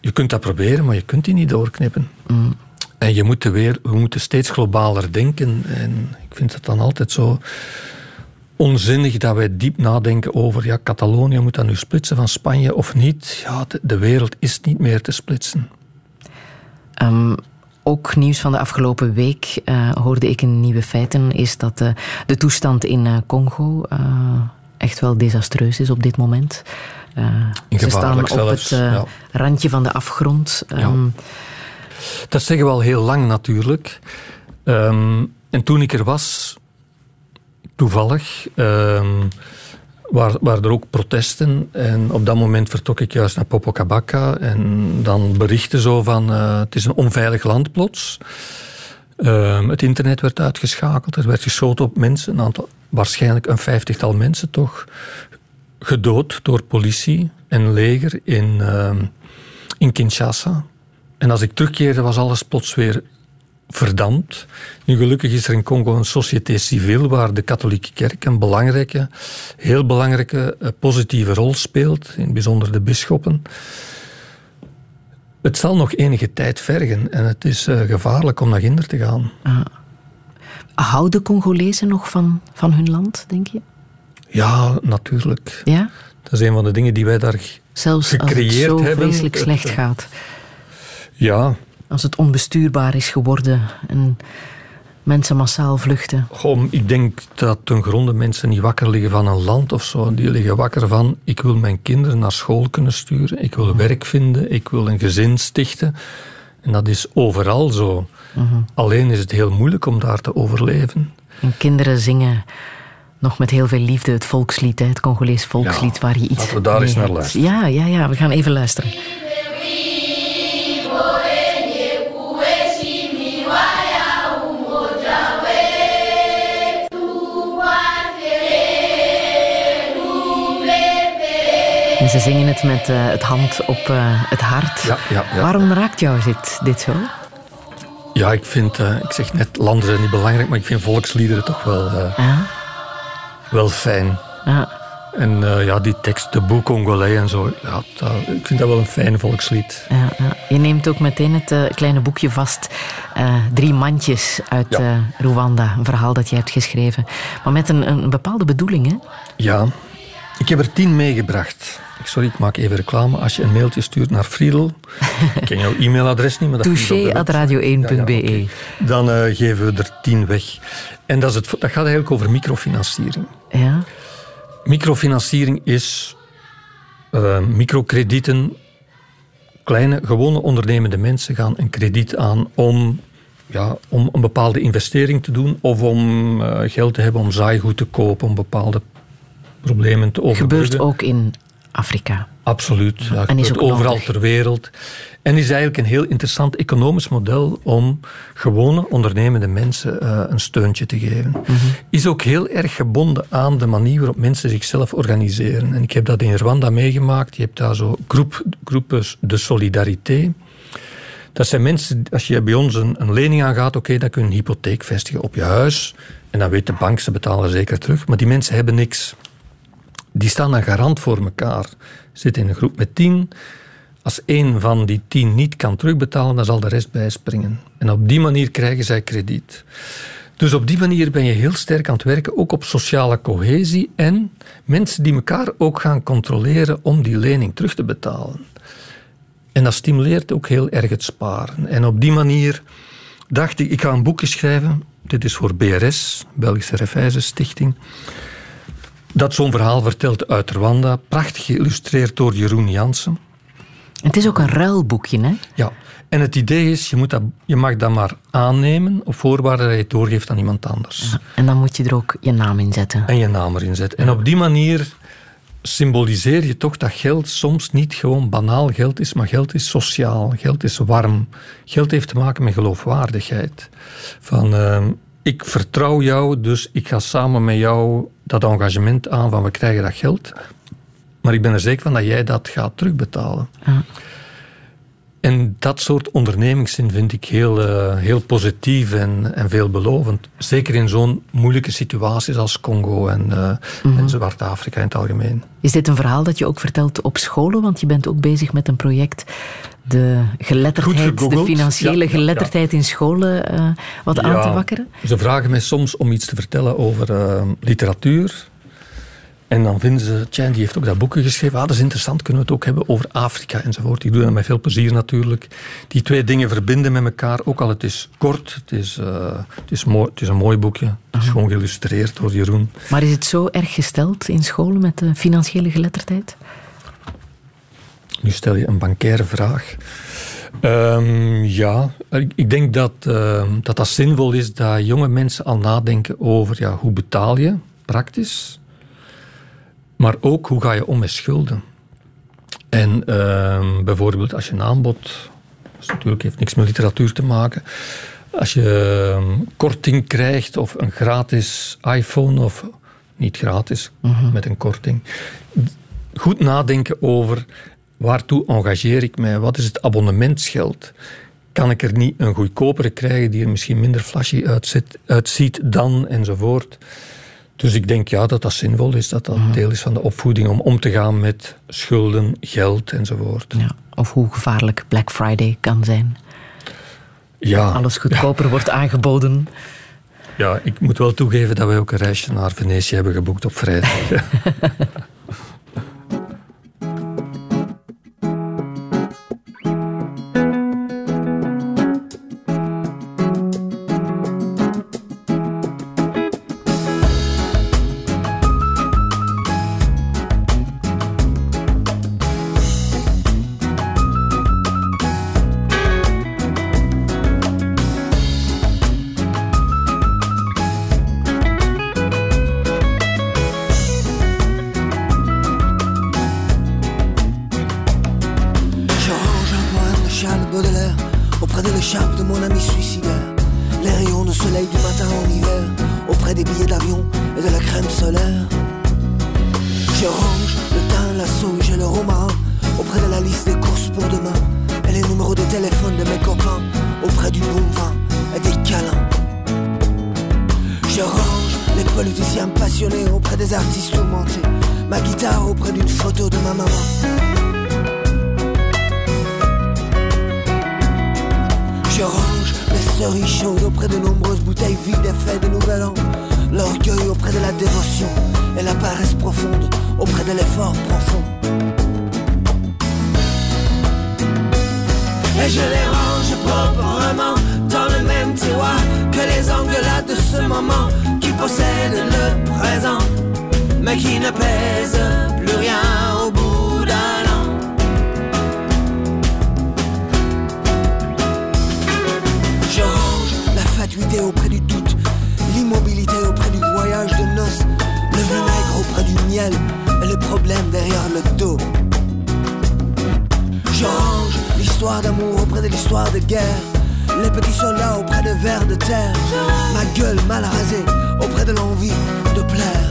Je kunt dat proberen, maar je kunt die niet doorknippen. Mm. En je moet weer, we moeten steeds globaler denken. En ik vind het dan altijd zo onzinnig dat wij diep nadenken over... ja, Catalonië moet dat nu splitsen van Spanje of niet. Ja, de, de wereld is niet meer te splitsen. Ehm, ook nieuws van de afgelopen week eh, hoorde ik in Nieuwe Feiten, is dat eh, de toestand in eh, Congo echt wel desastreus is op dit moment. Ze staan op zelfs, het ja. randje van de afgrond. Ehm, Dat zeggen we al heel lang natuurlijk. Ehm, en toen ik er was, toevallig, ehm, waren, waren er ook protesten. En op dat moment vertrok ik juist naar Popocabacca. En dan berichten zo van, eh, het is een onveilig land plots. Ehm, het internet werd uitgeschakeld, er werd geschoten op mensen. Een aantal, waarschijnlijk een vijftigtal mensen toch gedood door politie en leger in, ehm, in Kinshasa. En als ik terugkeerde was alles plots weer verdampt. Nu gelukkig is er in Congo een société civile waar de katholieke kerk een belangrijke, heel belangrijke eh, positieve rol speelt, in het bijzonder de bisschoppen. Het zal nog enige tijd vergen en het is eh, gevaarlijk om naar Ginder te gaan. houden Congolezen nog van, van hun land, denk je? Ja, natuurlijk. Ja? Dat is een van de dingen die wij daar Zelfs als het gecreëerd zo hebben. vreselijk Het, slecht eh, gaat. Ja, Als het onbestuurbaar is geworden en mensen massaal vluchten. Goh, ik denk dat ten gronde mensen niet wakker liggen van een land of zo. Die liggen wakker van, ik wil mijn kinderen naar school kunnen sturen, ik wil werk vinden, ik wil een gezin stichten. En dat is overal zo. Alleen is het heel moeilijk om daar te overleven. En kinderen zingen nog met heel veel liefde het volkslied, het Congolees volkslied, Ja, waar je iets laten we daar mee eens naar luisteren. Ja, ja, ja, we gaan even luisteren. En ze zingen het met eh, het hand op eh, het hart. Ja, ja, ja. Waarom raakt jou dit, dit zo? Ja, ik vind, eh, ik zeg net, landen zijn niet belangrijk, maar ik vind volksliederen toch wel, Ja, wel fijn. ja. En ja, die tekst, de boek Congolais en zo, ja, dat- ik vind dat wel een fijn volkslied. Ja, ja. Je neemt ook meteen het kleine boekje vast. drie mandjes uit Rwanda. Een verhaal dat jij hebt geschreven. Maar met een, een bepaalde bedoeling, hè? Ja, ik heb er tien meegebracht. Sorry, ik maak even reclame. Als je een mailtje stuurt naar Friedel, ik ken jouw e-mailadres niet, maar dat vind ik op de website. touché.radio1.be. Ja, ja. Dan eh, geven we er tien weg. En dat, is het, dat gaat eigenlijk over microfinanciering. Ja? Microfinanciering is eh, microkredieten. Kleine, gewone ondernemende mensen gaan een krediet aan om, ja, om een bepaalde investering te doen of om eh, geld te hebben om zaaigoed te kopen, om bepaalde problemen te overbruggen. Gebeurt ook in Afrika. Absoluut. Ja, En is ook overal nodig. ter wereld. En is eigenlijk een heel interessant economisch model om gewone ondernemende mensen eh, een steuntje te geven. Mhm. Is ook heel erg gebonden aan de manier waarop mensen zichzelf organiseren. En ik heb dat in Rwanda meegemaakt. Je hebt daar zo groep, groepen de solidarité. Dat zijn mensen, als je bij ons een, een lening aangaat, oké, dan kun je een hypotheek vestigen op je huis. En dan weet de bank, ze betalen zeker terug. Maar die mensen hebben niks die staan dan garant voor elkaar. Zitten in een groep met tien. Als één van die tien niet kan terugbetalen, dan zal de rest bijspringen. En op die manier krijgen zij krediet. Dus op die manier ben je heel sterk aan het werken, ook op sociale cohesie en mensen die elkaar ook gaan controleren om die lening terug te betalen. En dat stimuleert ook heel erg het sparen. En op die manier dacht ik, ik ga een boekje schrijven. Dit is voor BRS, Belgische Raiffeisen Stichting dat zo'n verhaal vertelt uit Rwanda. Prachtig geïllustreerd door Jeroen Jansen. Het is ook een ruilboekje, hè? Ja. En het idee is, je, moet dat, je mag dat maar aannemen op voorwaarde dat je het doorgeeft aan iemand anders. En dan moet je er ook je naam in zetten. En je naam erin zet. En op die manier symboliseer je toch dat geld soms niet gewoon banaal geld is, maar geld is sociaal, geld is warm. Geld heeft te maken met geloofwaardigheid. Van, eh, ik vertrouw jou, dus ik ga samen met jou dat engagement aan van we krijgen dat geld. maar ik ben er zeker van dat jij dat gaat terugbetalen. En dat soort ondernemingszin vind ik heel, uh, heel positief en, en veelbelovend. Zeker in zo'n moeilijke situaties als Congo en, uh, mm en Zwart-Afrika in het algemeen. Is dit een verhaal dat je ook vertelt op scholen? Want je bent ook bezig met een project de geletterdheid, de financiële geletterdheid in scholen uh, wat aan te wakkeren? Ze vragen mij soms om iets te vertellen over literatuur en dan vinden ze, tja, die heeft ook dat boeken geschreven. Ah, dat is interessant, kunnen we het ook hebben over Afrika enzovoort. Ik doe dat met veel plezier natuurlijk. Die twee dingen verbinden met elkaar, ook al het is kort. Het is, uh, het is, mooi, het is een mooi boekje. Het is gewoon geïllustreerd door Jeroen. Maar is het zo erg gesteld in scholen met de financiële geletterdheid? Nu stel je een bankaire vraag. Um, ja, ik denk dat, uh, dat dat zinvol is dat jonge mensen al nadenken over ja, hoe betaal je praktisch maar ook hoe ga je om met schulden. En uh, bijvoorbeeld als je een aanbod, dat natuurlijk heeft niks met literatuur te maken, als je uh, korting krijgt of een gratis iPhone of niet gratis, uh-huh. met een korting, goed nadenken over waartoe engageer ik mij, wat is het abonnementsgeld. Kan ik er niet een goedkopere krijgen die er misschien minder flashy uitziet, uitziet dan enzovoort. Dus ik denk ja, dat dat zinvol is, dat dat deel is van de opvoeding om om te gaan met schulden, geld enzovoort. Ja, of hoe gevaarlijk Black Friday kan zijn. Ja. Alles goedkoper wordt aangeboden. Ja, ik moet wel toegeven dat wij ook een reisje naar Venetië hebben geboekt op vrijdag. qui possède le présent, mais qui ne pèse plus rien au bout d'un an. Je range la fatuité auprès du doute, l'immobilité auprès du voyage de noces, le vinaigre auprès du miel et le problème derrière le dos. Je range l'histoire d'amour auprès de l'histoire de guerre les petits soldats auprès de vers de terre. Ma gueule mal rasée auprès de l'envie de plaire.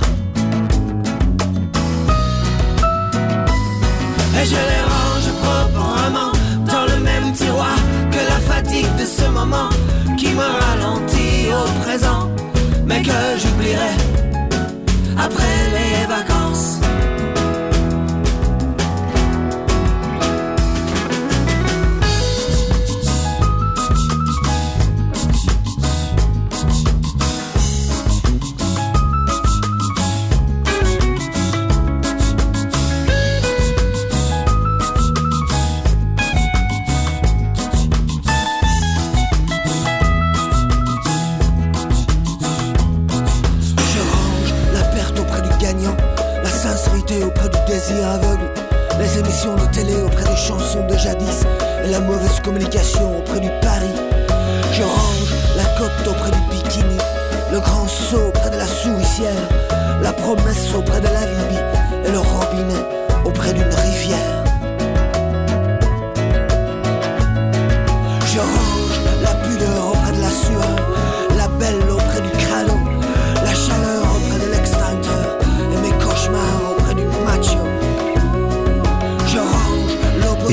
Et je les range proprement dans le même tiroir que la fatigue de ce moment qui me ralentit au présent, mais que j'oublierai après les vacances. la mauvaise communication auprès du pari. Je range la cote auprès du bikini, le grand saut auprès de la souricière, la promesse auprès de la vie.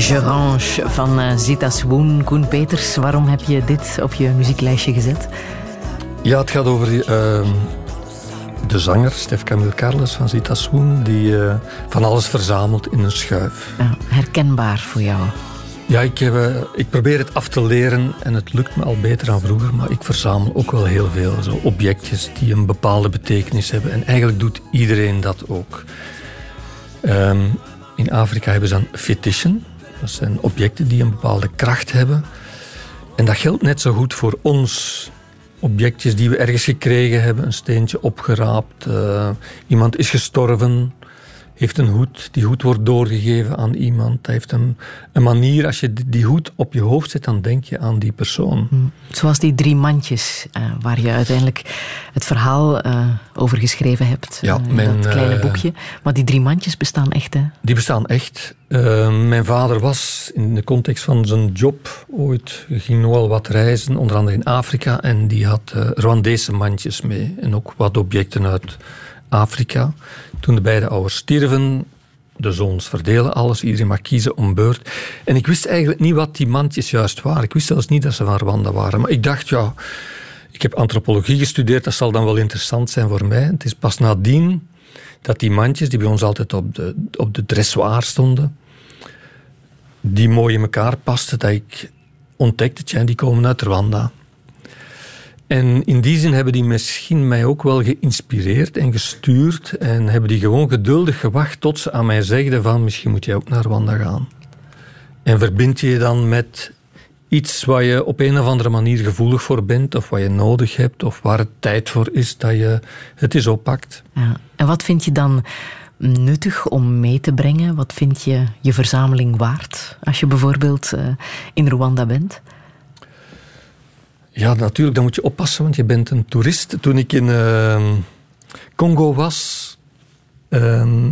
Gerange van uh, Zita Swoon. Koen Peters, waarom heb je dit op je muzieklijstje gezet? Ja, het gaat over uh, de zanger Stef Camille Carles van Zita Swoon, die uh, van alles verzamelt in een schuif. Ja, herkenbaar voor jou? Ja, ik, heb, uh, ik probeer het af te leren en het lukt me al beter dan vroeger, maar ik verzamel ook wel heel veel zo objectjes die een bepaalde betekenis hebben. En eigenlijk doet iedereen dat ook. Um, in Afrika hebben ze dan fetischen. Dat zijn objecten die een bepaalde kracht hebben. En dat geldt net zo goed voor ons. Objectjes die we ergens gekregen hebben, een steentje opgeraapt, uh, iemand is gestorven, heeft een hoed. Die hoed wordt doorgegeven aan iemand. Dat heeft een, een manier, als je die hoed op je hoofd zet, dan denk je aan die persoon. Hm. Zoals die drie mandjes, uh, waar je uiteindelijk het verhaal uh, over geschreven hebt. Ja, uh, mijn, dat kleine boekje. Maar die drie mandjes bestaan echt, hè? Die bestaan echt. mijn vader was in de context van zijn job ooit, ging nogal wat reizen, onder andere in Afrika. En die had Rwandese mandjes mee. En ook wat objecten uit Afrika. Toen de beide ouders stierven, de zoons verdelen alles, iedereen mag kiezen om beurt. En ik wist eigenlijk niet wat die mandjes juist waren. Ik wist zelfs niet dat ze van Rwanda waren. Maar ik dacht, ja, ik heb antropologie gestudeerd, dat zal dan wel interessant zijn voor mij. Het is pas nadien dat die mandjes, die bij ons altijd op de, op de dressoir stonden, die mooi in elkaar pasten, dat ik ontdekte, tja, die komen uit Rwanda. En in die zin hebben die misschien mij ook wel geïnspireerd en gestuurd en hebben die gewoon geduldig gewacht tot ze aan mij zegden van misschien moet jij ook naar Rwanda gaan. En verbind je je dan met iets waar je op een of andere manier gevoelig voor bent of wat je nodig hebt of waar het tijd voor is dat je het eens oppakt. Ja. En wat vind je dan nuttig om mee te brengen? Wat vind je je verzameling waard als je bijvoorbeeld uh, in Rwanda bent? Ja, natuurlijk, dan moet je oppassen, want je bent een toerist. Toen ik in uh, Congo was, uh,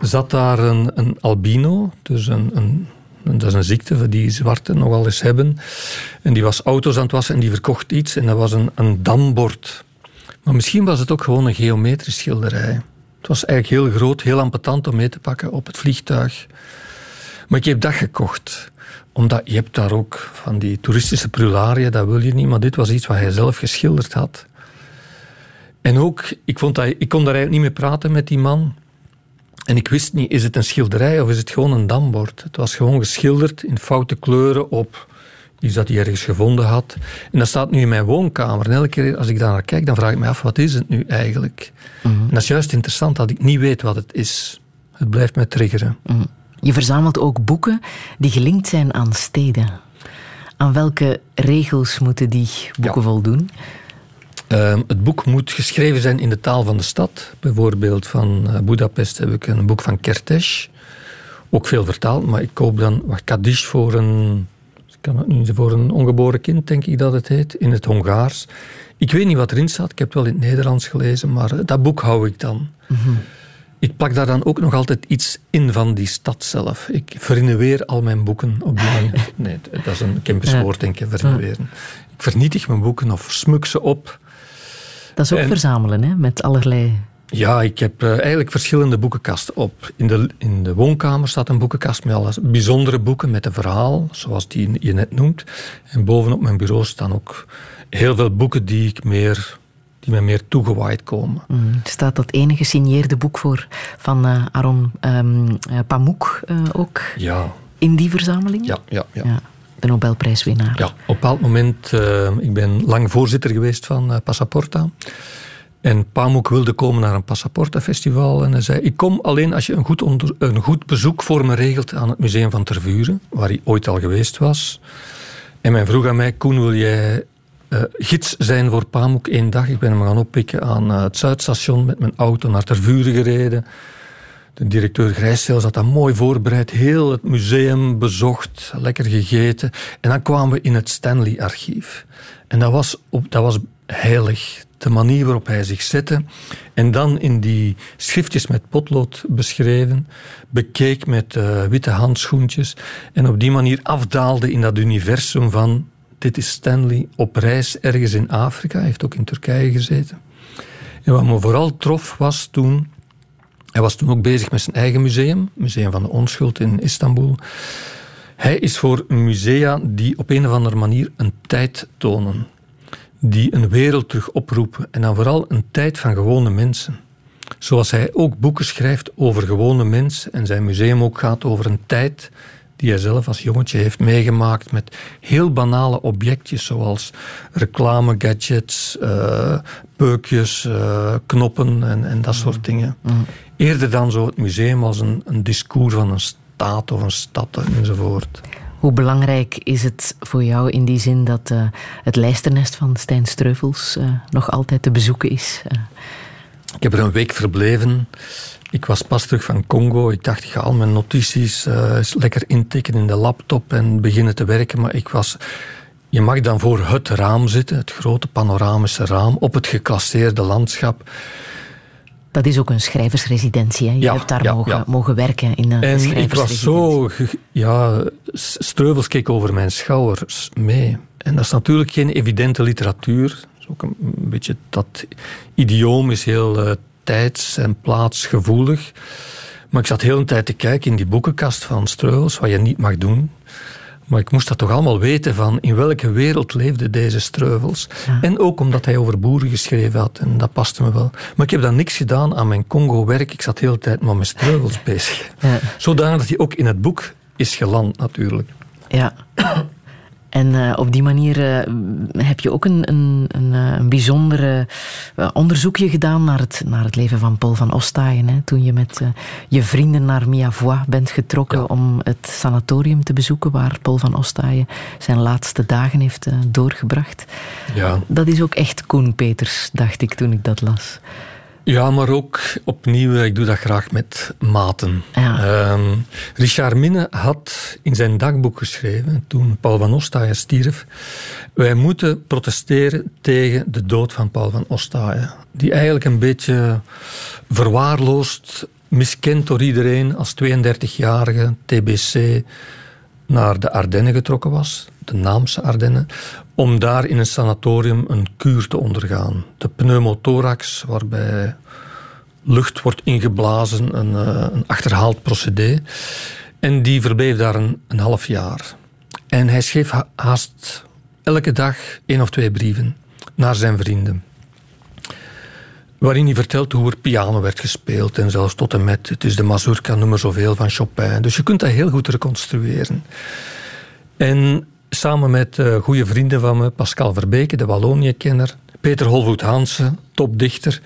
zat daar een, een albino, dus een, een, dat is een ziekte die zwarten nogal eens hebben. En die was auto's aan het wassen en die verkocht iets en dat was een, een dambord. Maar misschien was het ook gewoon een geometrisch schilderij. Het was eigenlijk heel groot, heel ambetant om mee te pakken op het vliegtuig. Maar ik heb dat gekocht omdat je hebt daar ook van die toeristische prularia, dat wil je niet, maar dit was iets wat hij zelf geschilderd had. En ook, ik, vond dat, ik kon daar eigenlijk niet mee praten met die man. En ik wist niet, is het een schilderij of is het gewoon een dambord? Het was gewoon geschilderd in foute kleuren op iets dat hij ergens gevonden had. En dat staat nu in mijn woonkamer. En elke keer als ik daar naar kijk, dan vraag ik me af, wat is het nu eigenlijk? Mm En dat is juist interessant dat ik niet weet wat het is. Het blijft me triggeren. Mm je verzamelt ook boeken die gelinkt zijn aan steden. Aan welke regels moeten die boeken voldoen? Uh, het boek moet geschreven zijn in de taal van de stad. Bijvoorbeeld van uh, Budapest heb ik een boek van Kertész. Ook veel vertaald, maar ik koop dan wat Kadish voor een, kan het nu, voor een ongeboren kind, denk ik dat het heet, in het Hongaars. Ik weet niet wat erin staat, ik heb het wel in het Nederlands gelezen, maar dat boek hou ik dan. Mm -hmm. Ik plak daar dan ook nog altijd iets in van die stad zelf. Ik vernieuweer al mijn boeken op die manier. Nee, dat is een campuswoord, denk ik, vernieuweren. Ik vernietig mijn boeken of smuk ze op. Dat is ook en, verzamelen, hè? met allerlei... Ja, ik heb uh, eigenlijk verschillende boekenkasten op. In de, in de woonkamer staat een boekenkast met alle bijzondere boeken met een verhaal, zoals die je net noemt. En bovenop mijn bureau staan ook heel veel boeken die ik meer die mij meer toegewaaid komen. Mm. Staat dat ene gesigneerde boek voor van uh, Aaron um, Pamuk uh, ook ja. in die verzameling? Ja, ja, ja. ja de Nobelprijswinnaar. Ja, op een bepaald moment, ik ben lang voorzitter geweest van Passaporta. En Pamuk wilde komen naar een Passaporta-festival. En hij zei, ik kom alleen als je een goed, onder, een goed bezoek voor me regelt aan het museum van Tervuren, waar hij ooit al geweest was. En men vroeg aan mij, Koen, wil jij uh, gids zijn voor Pamuk één dag. Ik ben hem gaan oppikken aan uh, het Zuidstation met mijn auto naar Tervuren gereden. De directeur Grijszel zat daar mooi voorbereid, heel het museum bezocht, lekker gegeten. En dan kwamen we in het Stanley-archief. En dat was, op, dat was heilig, de manier waarop hij zich zette. En dan in die schriftjes met potlood beschreven, bekeek met uh, witte handschoentjes. En op die manier afdaalde in dat universum van dit is Stanley op reis ergens in Afrika. Hij heeft ook in Turkije gezeten. En wat me vooral trof was toen... Hij was toen ook bezig met zijn eigen museum. Museum van de Onschuld in Istanbul. Hij is voor musea die op een of andere manier een tijd tonen. Die een wereld terug oproepen. En dan vooral een tijd van gewone mensen. Zoals hij ook boeken schrijft over gewone mensen. En zijn museum ook gaat over een tijd die hij zelf als jongetje heeft meegemaakt met heel banale objectjes zoals reclame, gadgets, uh, peukjes, uh, knoppen en, en, dat soort dingen. Mm. Eerder dan zo het museum als een, een discours van een staat of een stad enzovoort. Hoe belangrijk is het voor jou in die zin dat uh, het lijsternest van Stijn Streuvels nog altijd te bezoeken is? Ik heb er een week verbleven. Ik was pas terug van Congo. Ik dacht, ik ga al mijn notities uh, lekker intikken in de laptop en beginnen te werken. Maar ik was... Je mag dan voor het raam zitten, het grote panoramische raam, op het geclasseerde landschap. Dat is ook een schrijversresidentie. Hè? Je hebt daar mogen, mogen, werken in een En ik was zo... Ja, Streuvels keek over mijn schouders mee. En dat is natuurlijk geen evidente literatuur. Ook een, beetje dat idioom is heel uh, tijds- en plaatsgevoelig. Maar ik zat heel een tijd te kijken in die boekenkast van Streuvels, wat je niet mag doen. Maar ik moest dat toch allemaal weten van in welke wereld leefde deze Streuvels. En ook omdat hij over boeren geschreven had en dat paste me wel. Maar ik heb dan niks gedaan aan mijn Congo-werk. Ik zat de hele tijd maar met Streuvels bezig. Ja. Zodanig dat hij ook in het boek is geland natuurlijk. Ja. En uh, op die manier uh, heb je ook een, een, een, eh, een bijzonder onderzoekje gedaan naar het, naar het leven van Paul van Ostaaien. Hè? Toen je met je vrienden naar Miavois bent getrokken ja. om het sanatorium te bezoeken waar Paul van Ostaaien zijn laatste dagen heeft doorgebracht. Ja. Dat is ook echt Koen Peters, dacht ik toen ik dat las. Ja, maar ook opnieuw, ik doe dat graag met maten. Ehm, Richard Minne had in zijn dagboek geschreven, toen Paul van Ostaaien stierf, wij moeten protesteren tegen de dood van Paul van Ostaaien. Die eigenlijk een beetje verwaarloosd, miskend door iedereen als 32-jarige TBC naar de Ardennen getrokken was, de Naamse Ardennen, om daar in een sanatorium een kuur te ondergaan. De pneumothorax, waarbij lucht wordt ingeblazen, een, uh, een achterhaald procedé. En die verbleef daar een, een half jaar. En hij schreef haast elke dag één of twee brieven naar zijn vrienden waarin hij vertelt hoe er piano werd gespeeld en zelfs tot en met het is de mazurka nummer zoveel van Chopin. Dus je kunt dat heel goed reconstrueren. En samen met uh, goede vrienden van me, Pascal Verbeke, de Wallonië-kenner, Peter Holvoet Hansen, topdichter,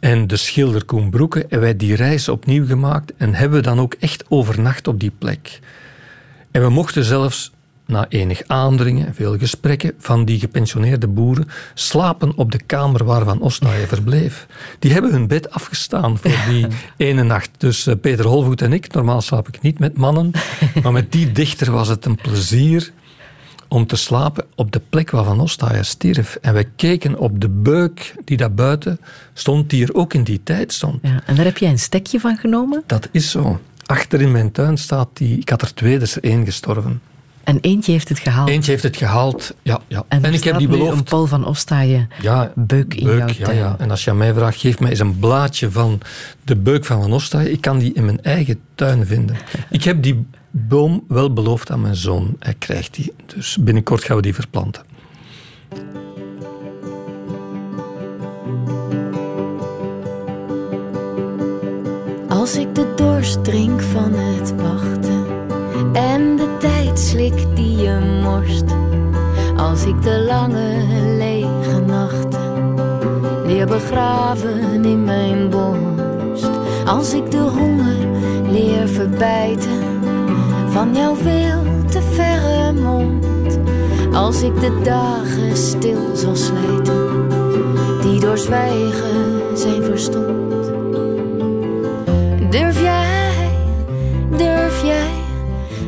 en de schilder Koen Broeke, hebben wij die reis opnieuw gemaakt en hebben we dan ook echt overnacht op die plek. En we mochten zelfs na enig aandringen en veel gesprekken van die gepensioneerde boeren, slapen op de kamer waar Van Osnaaien verbleef. Die hebben hun bed afgestaan voor die ene nacht. Dus uh, Peter Holvoet en ik, normaal slaap ik niet met mannen, maar met die dichter was het een plezier om te slapen op de plek waar Van Ostaaien stierf. En wij keken op de beuk die daar buiten stond, die er ook in die tijd stond. Ja, en daar heb jij een stekje van genomen? Dat is zo. Achter in mijn tuin staat die... Ik had er twee, dus er één gestorven. En eentje heeft het gehaald. Eentje heeft het gehaald, ja. ja. En, ik heb die beloofd. een Paul van Ostaaien ja, beuk in beuk, jouw ja, ja. En als je aan mij vraagt, geef mij eens een blaadje van de beuk van Van Ostaaien. Ik kan die in mijn eigen tuin vinden. ik heb die boom wel beloofd aan mijn zoon. Hij krijgt die. Dus binnenkort gaan we die verplanten. Als ik de dorst drink van het wachten en de tijd slik die je morst. Als ik de lange lege nachten leer begraven in mijn borst. Als ik de honger leer verbijten van jouw veel te verre mond. Als ik de dagen stil zal slijten, die door zwijgen zijn verstomd. Durf jij, durf jij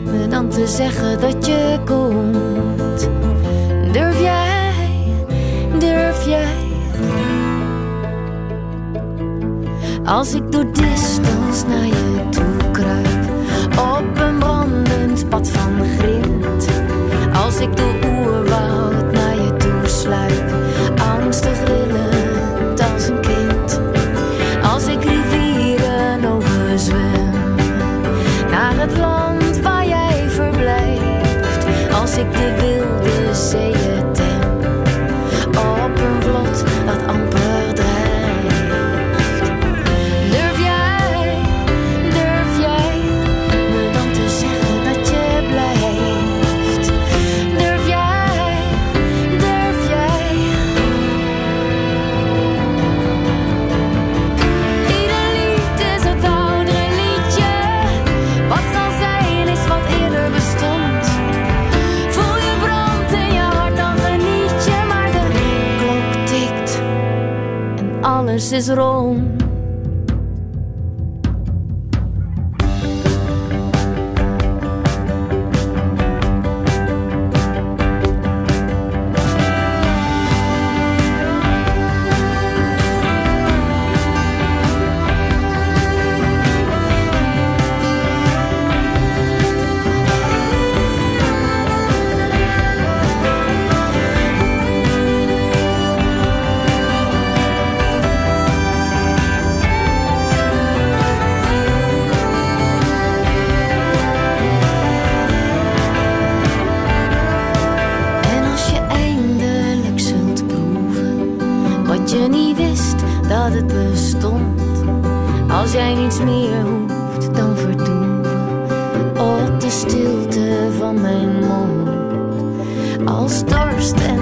me dan te zeggen dat je komt? Durf jij, durf jij? Als ik door distance naar je toe kruip, op een brandend pad van grind. Als ik door sick of. Alles is rond. Dat het bestond. Als jij niets meer hoeft dan verdoeven op de stilte van mijn mond. Als dorst en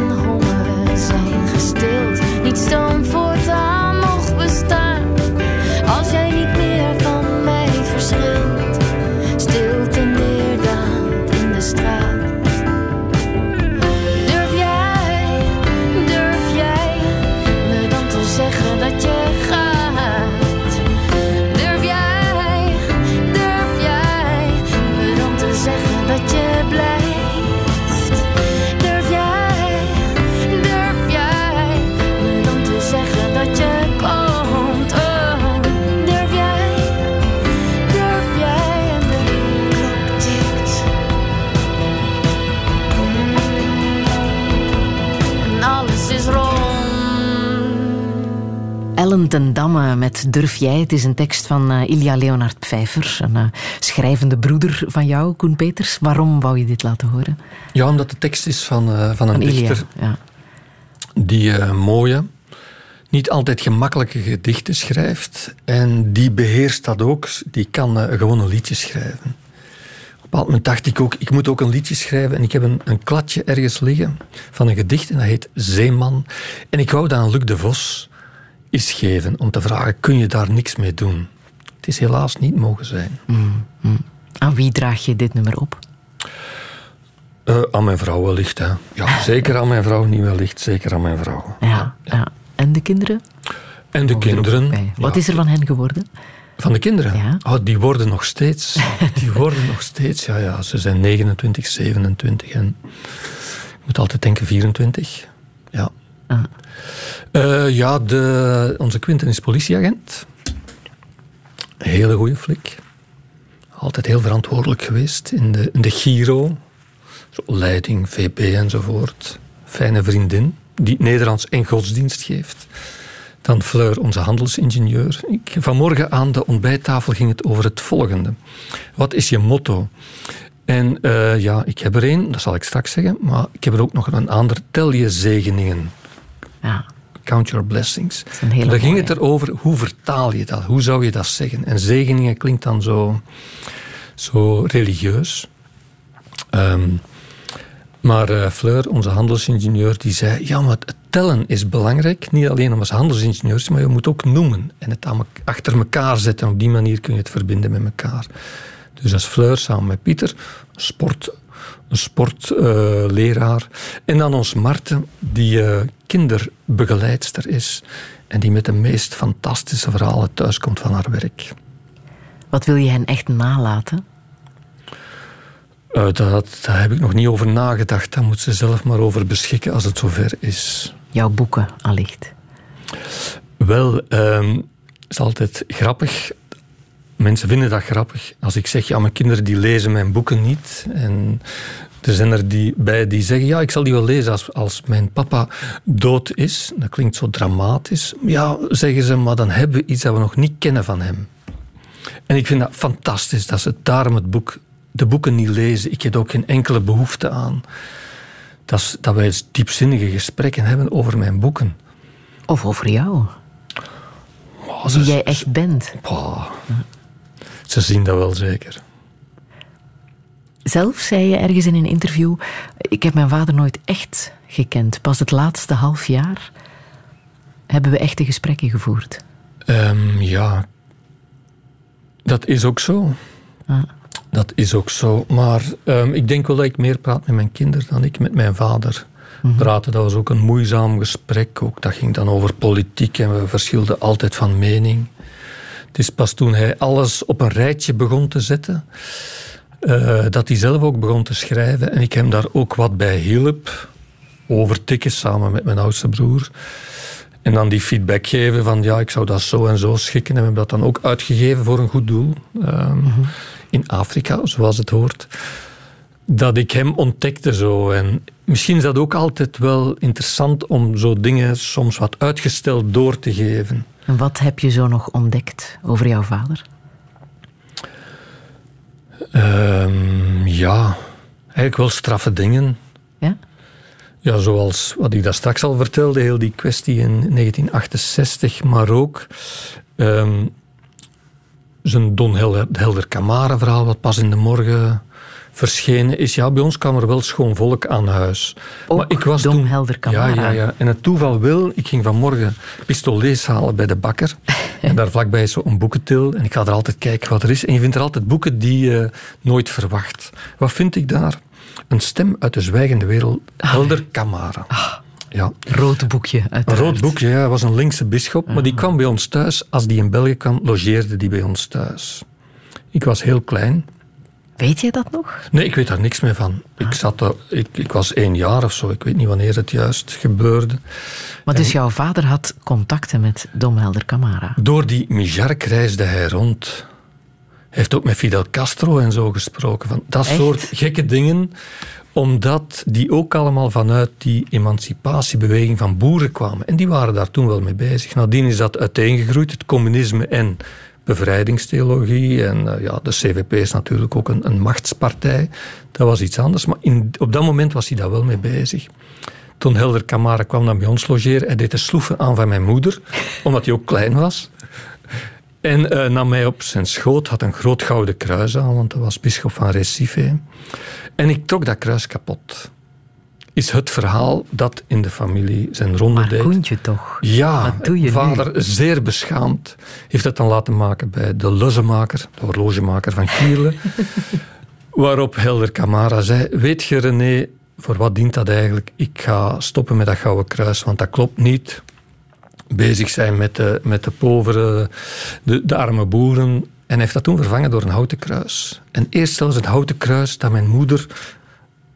Ten Damme met Durf jij? Het is een tekst van eh, Ilja Leonard Pfeiffer, een eh, schrijvende broeder van jou, Koen Peters. Waarom wou je dit laten horen? Ja, omdat de tekst is van, eh, van een Van dichter Ja. die mooie, niet altijd gemakkelijke gedichten schrijft. En die beheerst dat ook. Die kan gewoon een liedje schrijven. Op een bepaald moment dacht ik ook, ik moet ook een liedje schrijven. En ik heb een, een kladje ergens liggen van een gedicht en dat heet Zeeman. En ik wou dat aan Luc de Vos eens geven om te vragen, kun je daar niks mee doen? Het is helaas niet mogen zijn. Aan wie draag je dit nummer op? Eh, aan mijn vrouw wellicht, hè. Ja, zeker aan mijn vrouw, niet wellicht, zeker aan mijn vrouw. Ja, ja. En de kinderen? En de er kinderen. Wat is er van hen geworden? Van de kinderen? Ja. Oh, die worden nog steeds. Die worden nog steeds, ja, ja. Ze zijn 29, 27 en ik moet altijd denken 24. Ja. Eh, ja, de, onze Quinten is politieagent. Hele goede flik. Altijd heel verantwoordelijk geweest in de, in de Giro. Leiding, VP enzovoort. Fijne vriendin, die Nederlands en godsdienst geeft. Dan Fleur, onze handelsingenieur. Ik, vanmorgen aan de ontbijttafel ging het over het volgende. Wat is je motto? En eh, ja, ik heb er één, dat zal ik straks zeggen. Maar ik heb er ook nog een ander. Tel je zegeningen. Ja, Count your blessings. Daar ging het erover, hoe vertaal je dat? Hoe zou je dat zeggen? En zegeningen klinkt dan zo, zo religieus. Ehm, maar eh, Fleur, onze handelsingenieur, die zei... Ja, maar het tellen is belangrijk. Niet alleen om als handelsingenieur, maar je moet ook noemen. En het aan me- achter elkaar zetten. Op die manier kun je het verbinden met elkaar. Dus als Fleur samen met Pieter, sport, een sportleraar. en dan ons Marten, die eh, kinderbegeleidster is. En die met de meest fantastische verhalen thuiskomt van haar werk. Wat wil je hen echt nalaten? Eh, dat, daar heb ik nog niet over nagedacht. Daar moet ze zelf maar over beschikken als het zover is. Jouw boeken, allicht. Wel, ehm, het is altijd grappig. Mensen vinden dat grappig. Als ik zeg, ja, mijn kinderen die lezen mijn boeken niet. En er zijn er die bij die zeggen, ja, ik zal die wel lezen als, als mijn papa dood is. Dat klinkt zo dramatisch. Ja, zeggen ze, maar dan hebben we iets dat we nog niet kennen van hem. En ik vind dat fantastisch dat ze daarom het boek, de boeken niet lezen. Ik heb ook geen enkele behoefte aan. Dat, dat wij diepzinnige gesprekken hebben over mijn boeken. Of over jou, wie jij echt bent. Ze zien dat wel zeker. Zelf zei je ergens in een interview: Ik heb mijn vader nooit echt gekend. Pas het laatste half jaar hebben we echte gesprekken gevoerd. Ehm, ja, dat is ook zo. Ah. Dat is ook zo. Maar ehm, ik denk wel dat ik meer praat met mijn kinderen dan ik met mijn vader. praten. Dat was ook een moeizaam gesprek. Ook, dat ging dan over politiek en we verschilden altijd van mening. Het is pas toen hij alles op een rijtje begon te zetten, uh, dat hij zelf ook begon te schrijven. En ik hem daar ook wat bij hielp, overtikken samen met mijn oudste broer. En dan die feedback geven van ja, ik zou dat zo en zo schikken. En we hebben dat dan ook uitgegeven voor een goed doel. Um, In Afrika, zoals het hoort. Dat ik hem ontdekte zo. En misschien is dat ook altijd wel interessant om zo dingen soms wat uitgesteld door te geven. En wat heb je zo nog ontdekt over jouw vader? Um, ja, eigenlijk wel straffe dingen. Ja? Ja, zoals wat ik daar straks al vertelde, heel die kwestie in 1968, maar ook um, zijn Don Helder Camara verhaal, wat pas in de morgen verschenen is. Ja, bij ons kwam er wel schoon volk aan huis. Ook maar ik was toen. Ja, ja, ja. En het toeval wil, ik ging vanmorgen pistolets halen bij de bakker. en daar vlakbij is zo'n boekentil. En ik ga er altijd kijken wat er is. En je vindt er altijd boeken die je nooit verwacht. Wat vind ik daar? Een stem uit de zwijgende wereld, Helder Camara. Ah. Ja. Rood boekje, uiteraard. Een rood boekje, ja. Hij was een linkse bisschop, maar die ah. kwam bij ons thuis. Als die in België kwam, logeerde die bij ons thuis. Ik was heel klein. Weet je dat nog? Nee, ik weet daar niks meer van. Ik, ah. zat er, ik, ik was één jaar of zo. Ik weet niet wanneer het juist gebeurde. Maar dus jouw vader had contacten met Dom Helder Camara? Door die Mijark reisde hij rond heeft ook met Fidel Castro en zo gesproken. Van dat soort gekke dingen omdat die ook allemaal vanuit die emancipatiebeweging van boeren kwamen. En die waren daar toen wel mee bezig. Nadien is dat uiteengegroeid, het communisme en bevrijdingstheologie. En uh, ja, de CVP is natuurlijk ook een, een, machtspartij. Dat was iets anders. Maar in, op dat moment was hij daar wel mee bezig. Toen Helder Camara kwam naar bij ons logeren, hij deed de sloeven aan van mijn moeder, omdat hij ook klein was. En uh, nam mij op zijn schoot, had een groot gouden kruis aan, want hij was bisschop van Recife. En ik trok dat kruis kapot. Is het verhaal dat in de familie zijn ronde maar deed. Maar toch? Ja, vader, zeer beschaamd, heeft het dan laten maken bij de luzzemaker, de horlogemaker van Kielen. waarop Helder Camara zei, weet je René, voor wat dient dat eigenlijk? Ik ga stoppen met dat gouden kruis, want dat klopt niet bezig zijn met de, met de povere, de, de arme boeren. En heeft dat toen vervangen door een houten kruis. En eerst zelfs het houten kruis dat mijn moeder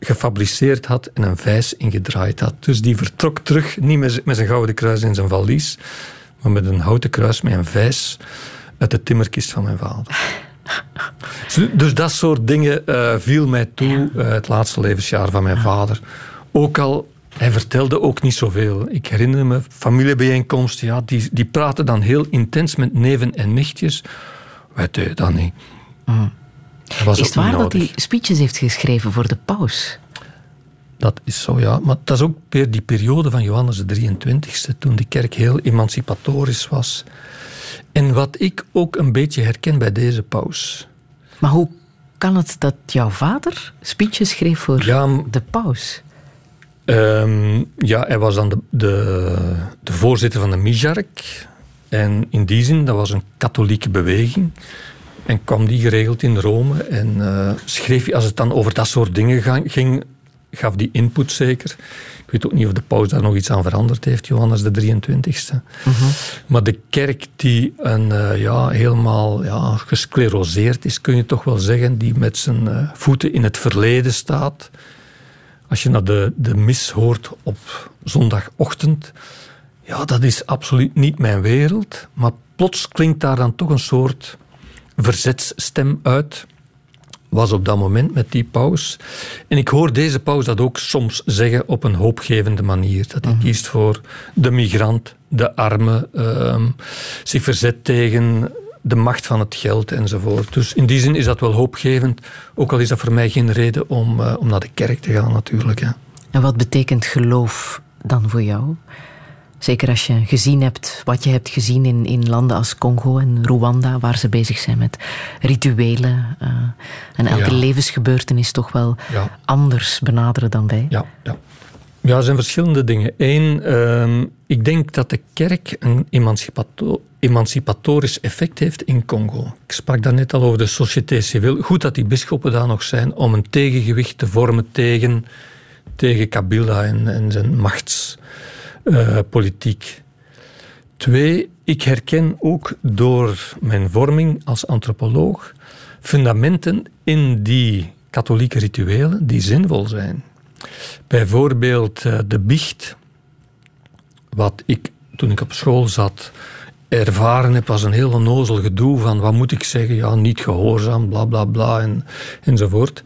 gefabriceerd had en een vijs ingedraaid had. Dus die vertrok terug, niet met, met zijn gouden kruis in zijn valies, maar met een houten kruis met een vijs uit de timmerkist van mijn vader. Dus dat soort dingen uh, viel mij toe uh, het laatste levensjaar van mijn vader. Ook al hij vertelde ook niet zoveel. Ik herinner me familiebijeenkomsten, ja, die, die praten dan heel intens met neven en nichtjes. Wij deden dat niet. Mm. Is het waar dat hij speeches heeft geschreven voor de paus? Dat is zo, ja. Maar dat is ook weer die periode van Johannes de 23e, toen de kerk heel emancipatorisch was. En wat ik ook een beetje herken bij deze paus. Maar hoe kan het dat jouw vader speeches schreef voor de paus? Um, ja, hij was dan de, de, de, voorzitter van de Mijark. En in die zin, dat was een katholieke beweging. En kwam die geregeld in Rome en uh, schreef hij, als het dan over dat soort dingen ging, gaf die input zeker. Ik weet ook niet of de paus daar nog iets aan veranderd heeft, Johannes de 23e. Mhm. Maar de kerk die een, uh, ja, helemaal ja, gescleroseerd is, kun je toch wel zeggen, die met zijn uh, voeten in het verleden staat als je naar de, de mis hoort op zondagochtend, ja, dat is absoluut niet mijn wereld. Maar plots klinkt daar dan toch een soort verzetsstem uit. Was op dat moment met die paus. En ik hoor deze paus dat ook soms zeggen op een hoopgevende manier. Dat hij mhm. kiest voor de migrant, de arme, uh, zich verzet tegen de macht van het geld enzovoort. Dus in die zin is dat wel hoopgevend, ook al is dat voor mij geen reden om, uh, om naar de kerk te gaan natuurlijk. Ja. En wat betekent geloof dan voor jou? Zeker als je gezien hebt wat je hebt gezien in, in landen als Congo en Rwanda, waar ze bezig zijn met rituelen. Uh, en elke levensgebeurtenis toch wel anders benaderen dan wij. Ja, ja. Ja, er zijn verschillende dingen. Eén, uh, ik denk dat de kerk een emancipatorisch effect heeft in Congo. Ik sprak daarnet al over de société civile. Goed dat die bisschoppen daar nog zijn om een tegengewicht te vormen tegen tegen Kabila en, en zijn machtspolitiek. Twee, ik herken ook door mijn vorming als antropoloog fundamenten in die katholieke rituelen die zinvol zijn. Bijvoorbeeld eh, de biecht, wat ik toen ik op school zat ervaren heb als een heel onnozel gedoe van wat moet ik zeggen, ja, niet gehoorzaam, bla bla bla en, enzovoort.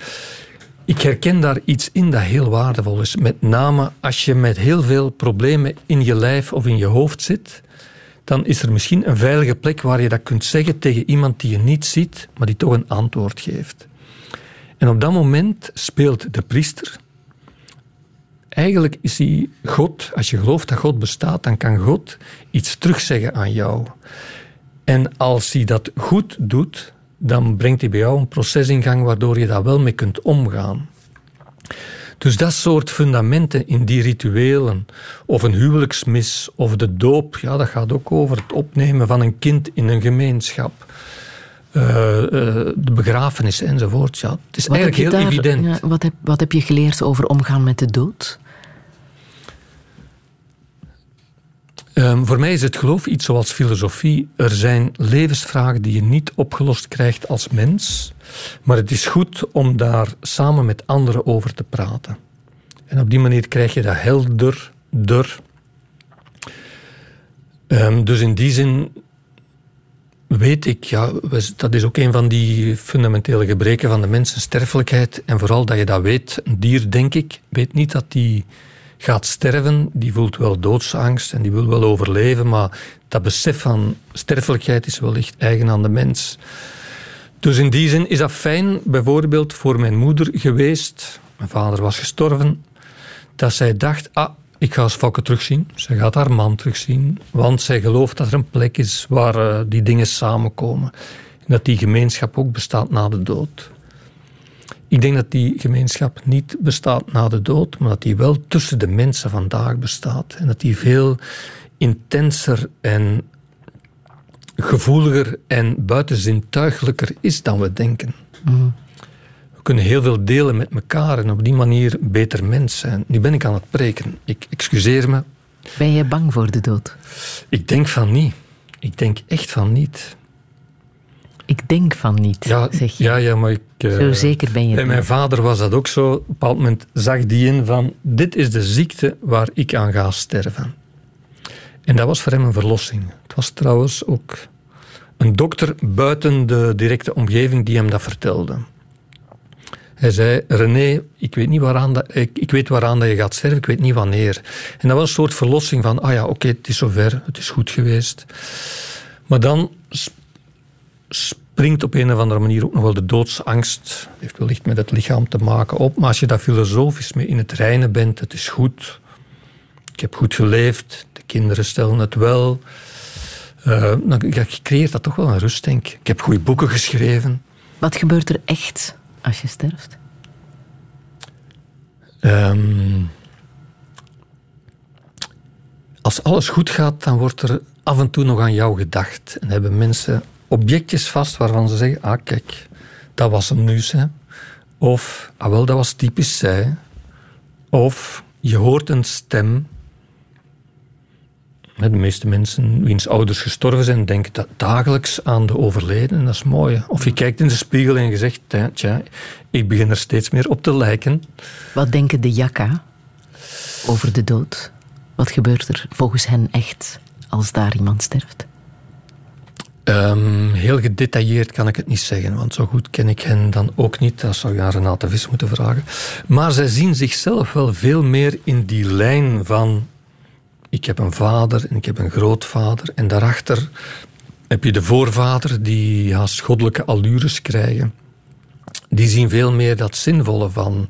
Ik herken daar iets in dat heel waardevol is. Met name als je met heel veel problemen in je lijf of in je hoofd zit, dan is er misschien een veilige plek waar je dat kunt zeggen tegen iemand die je niet ziet, maar die toch een antwoord geeft. En op dat moment speelt de priester. Eigenlijk is hij God. Als je gelooft dat God bestaat, dan kan God iets terugzeggen aan jou. En als hij dat goed doet, dan brengt hij bij jou een proces in gang waardoor je daar wel mee kunt omgaan. Dus dat soort fundamenten in die rituelen, of een huwelijksmis, of de doop, ja, dat gaat ook over het opnemen van een kind in een gemeenschap. Uh, uh, de begrafenis enzovoort. Ja, het is wat eigenlijk heel daar, evident. Ja, wat, heb, wat heb je geleerd over omgaan met de dood? Um, voor mij is het geloof iets zoals filosofie. Er zijn levensvragen die je niet opgelost krijgt als mens, maar het is goed om daar samen met anderen over te praten. En op die manier krijg je dat helder, der. Um, dus in die zin weet ik, ja, dat is ook een van die fundamentele gebreken van de mens, sterfelijkheid. En vooral dat je dat weet. Een dier, denk ik, weet niet dat die gaat sterven. Die voelt wel doodsangst en die wil wel overleven, maar dat besef van sterfelijkheid is wellicht eigen aan de mens. Dus in die zin is dat fijn, bijvoorbeeld voor mijn moeder geweest. Mijn vader was gestorven. Dat zij dacht, ah, ik ga Fokke terugzien. Zij gaat haar man terugzien. Want zij gelooft dat er een plek is waar uh, die dingen samenkomen. En dat die gemeenschap ook bestaat na de dood. Ik denk dat die gemeenschap niet bestaat na de dood, maar dat die wel tussen de mensen vandaag bestaat. En dat die veel intenser en gevoeliger en buitenzintuigelijker is dan we denken. Mm. We kunnen heel veel delen met elkaar en op die manier beter mens zijn. Nu ben ik aan het preken. Ik excuseer me. Ben je bang voor de dood? Ik denk van niet. Ik denk echt van niet. Ik denk van niet, ja, zeg je. Ja, ja, maar ik... Uh, zo zeker ben je Bij mijn vader was dat ook zo. Op een bepaald moment zag die in van... Dit is de ziekte waar ik aan ga sterven. En dat was voor hem een verlossing. Het was trouwens ook een dokter buiten de directe omgeving die hem dat vertelde. Hij zei, René, ik weet, niet waaraan dat, ik, ik, weet waaraan dat je gaat sterven, ik weet niet wanneer. En dat was een soort verlossing van, ah ja, oké, het is zover, het is goed geweest. Maar dan springt op een of andere manier ook nog wel de doodsangst. Dat heeft wellicht met het lichaam te maken op. Maar als je daar filosofisch mee in het reinen bent, het is goed. Ik heb goed geleefd, de kinderen stellen het wel. Uh, dan creëert dat toch wel een rust, denk ik. Ik heb goede boeken geschreven. Wat gebeurt er echt als je sterft? Um, als alles goed gaat, dan wordt er af en toe nog aan jou gedacht. En hebben mensen objectjes vast waarvan ze zeggen: ah, kijk, dat was hem nu. Of, ah, wel, dat was typisch zij. Of je hoort een stem. De meeste mensen wiens ouders gestorven zijn, denken dagelijks aan de overleden. Dat is mooi. Of je kijkt in de spiegel en je zegt: tja, ik begin er steeds meer op te lijken. Wat denken de Jakka over de dood? Wat gebeurt er volgens hen echt als daar iemand sterft? Um, heel gedetailleerd kan ik het niet zeggen, want zo goed ken ik hen dan ook niet. Dat zou je aan Renate Vis moeten vragen. Maar zij zien zichzelf wel veel meer in die lijn van... Ik heb een vader en ik heb een grootvader. En daarachter heb je de voorvader die haast goddelijke allures krijgen. Die zien veel meer dat zinvolle van...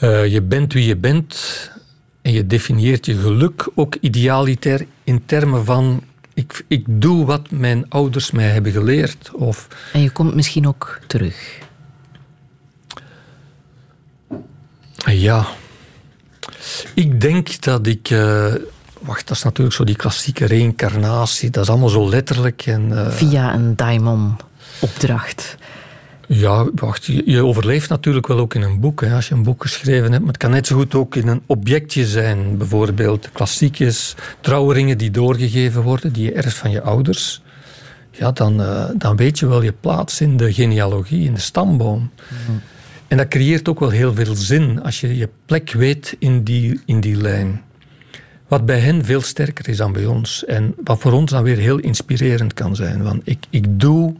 Uh, je bent wie je bent en je definieert je geluk ook idealitair in termen van ik, ik doe wat mijn ouders mij hebben geleerd. Of... En je komt misschien ook terug. Ja. Ik denk dat ik. Uh, wacht, dat is natuurlijk zo die klassieke reïncarnatie. Dat is allemaal zo letterlijk. En, uh... Via een daimon-opdracht. Ja, wacht, je, overleeft natuurlijk wel ook in een boek. Hè, als je een boek geschreven hebt. Maar het kan net zo goed ook in een objectje zijn. Bijvoorbeeld klassiekjes, trouwringen die doorgegeven worden, die je erft van je ouders. Ja, dan, eh, dan weet je wel je plaats in de genealogie, in de stamboom. En dat creëert ook wel heel veel zin als je je plek weet in die, in die lijn. Wat bij hen veel sterker is dan bij ons. En wat voor ons dan weer heel inspirerend kan zijn. Want ik, ik doe,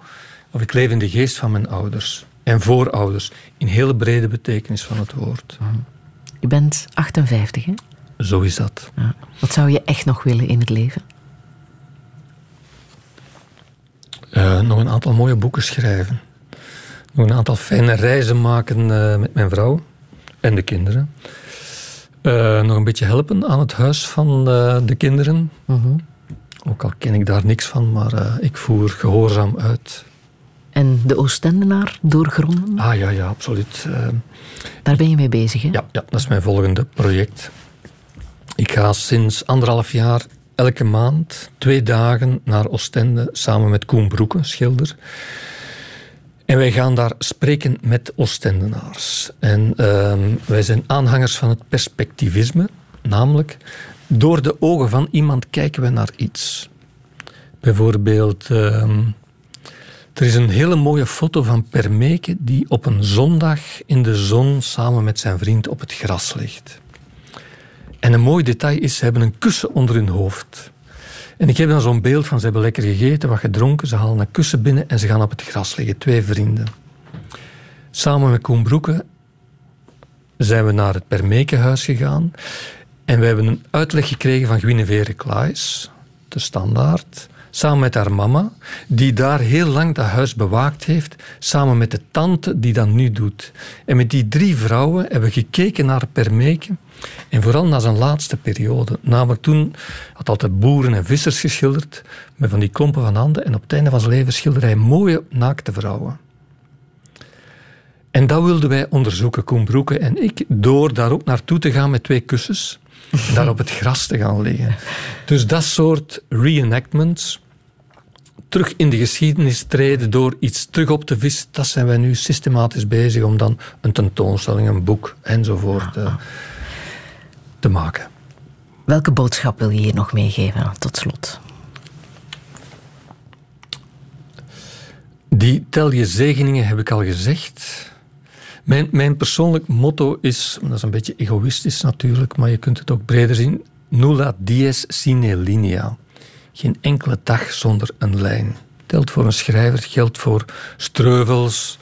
of ik leef in de geest van mijn ouders en voorouders. In hele brede betekenis van het woord. Je bent 58, hè? Zo is dat. Ja. Wat zou je echt nog willen in het leven? Uh, nog een aantal mooie boeken schrijven. Nog een aantal fijne reizen maken uh, met mijn vrouw en de kinderen. Uh, nog een beetje helpen aan het huis van de kinderen. Mhm. Ook al ken ik daar niks van, maar ik voer gehoorzaam uit. En de Oostendenaar doorgronden? Ah ja, ja, absoluut. Daar ben je mee bezig, hè? Ja, ja, dat is mijn volgende project. Ik ga sinds anderhalf jaar elke maand twee dagen naar Oostende samen met Koen Broeken, schilder. En wij gaan daar spreken met Oostendenaars. En uh, wij zijn aanhangers van het perspectivisme, namelijk door de ogen van iemand kijken we naar iets. Bijvoorbeeld, uh, er is een hele mooie foto van Permeke die op een zondag in de zon samen met zijn vriend op het gras ligt. En een mooi detail is, ze hebben een kussen onder hun hoofd. En ik heb dan zo'n beeld van, ze hebben lekker gegeten, wat gedronken, ze halen een kussen binnen en ze gaan op het gras liggen, twee vrienden. Samen met Koen Broeke zijn we naar het Permekenhuis gegaan en we hebben een uitleg gekregen van Guinevere Klaes, de standaard, samen met haar mama, die daar heel lang dat huis bewaakt heeft, samen met de tante die dat nu doet. En met die drie vrouwen hebben we gekeken naar Permeken en vooral na zijn laatste periode. Namelijk toen had altijd boeren en vissers geschilderd met van die klompen van handen en op het einde van zijn leven schilderde hij mooie naakte vrouwen. En dat wilden wij onderzoeken, Koen Broeke en ik, door daar ook naartoe te gaan met twee kussens en daar op het gras te gaan liggen. Dus dat soort reenactments, terug in de geschiedenis treden door iets terug op te vissen, dat zijn wij nu systematisch bezig om dan een tentoonstelling, een boek enzovoort uh, te maken. Welke boodschap wil je hier nog meegeven tot slot? Die tel je zegeningen heb ik al gezegd. Mijn, mijn persoonlijk motto is, dat is een beetje egoïstisch natuurlijk, maar je kunt het ook breder zien, nulla dies sine linea. Geen enkele dag zonder een lijn. Telt voor een schrijver, geldt voor Streuvels,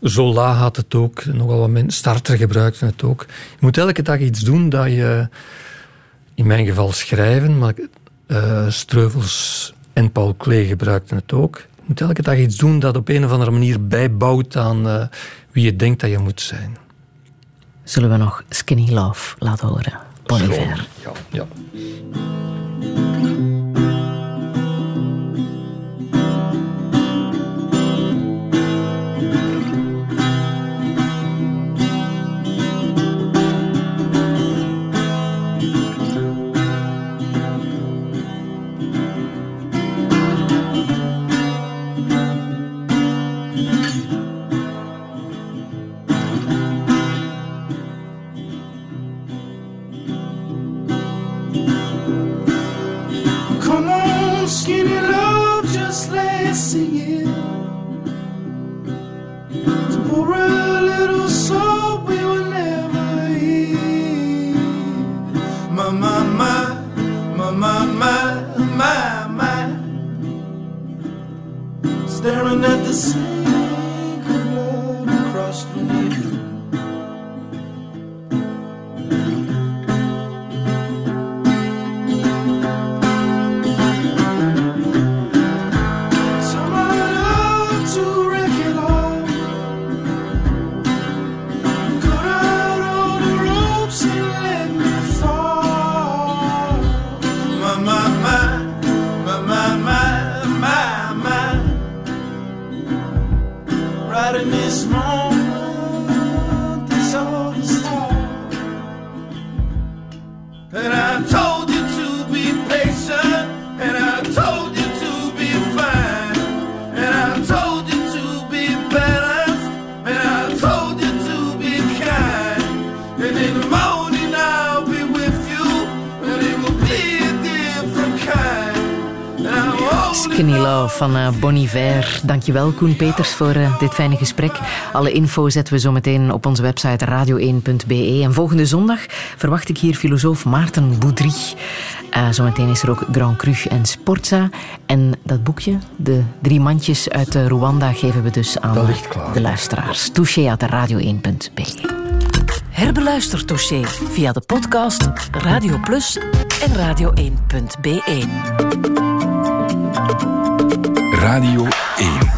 Zola had het ook, nogal wat mensen, Starter gebruikte het ook. Je moet elke dag iets doen dat je, in mijn geval schrijven, maar uh, Streuvels en Paul Klee gebruikten het ook. Je moet elke dag iets doen dat op een of andere manier bijbouwt aan uh, wie je denkt dat je moet zijn. Zullen we nog Skinny Love laten horen? Bon Iver. Ja, ja. Christmas. Skinny Love van uh, Bon Iver. Dankjewel Koen Peters voor uh, dit fijne gesprek. Alle info zetten we zo meteen op onze website radio1.be. En volgende zondag verwacht ik hier filosoof Maarten Boudry. Uh, zometeen is er ook Grand Cru en Sportza. En dat boekje, de drie mandjes uit Rwanda, geven we dus aan de luisteraars. Touché at radio1.be. Herbeluister Touché via de podcast Radio Plus en radio1.be. Radio 1.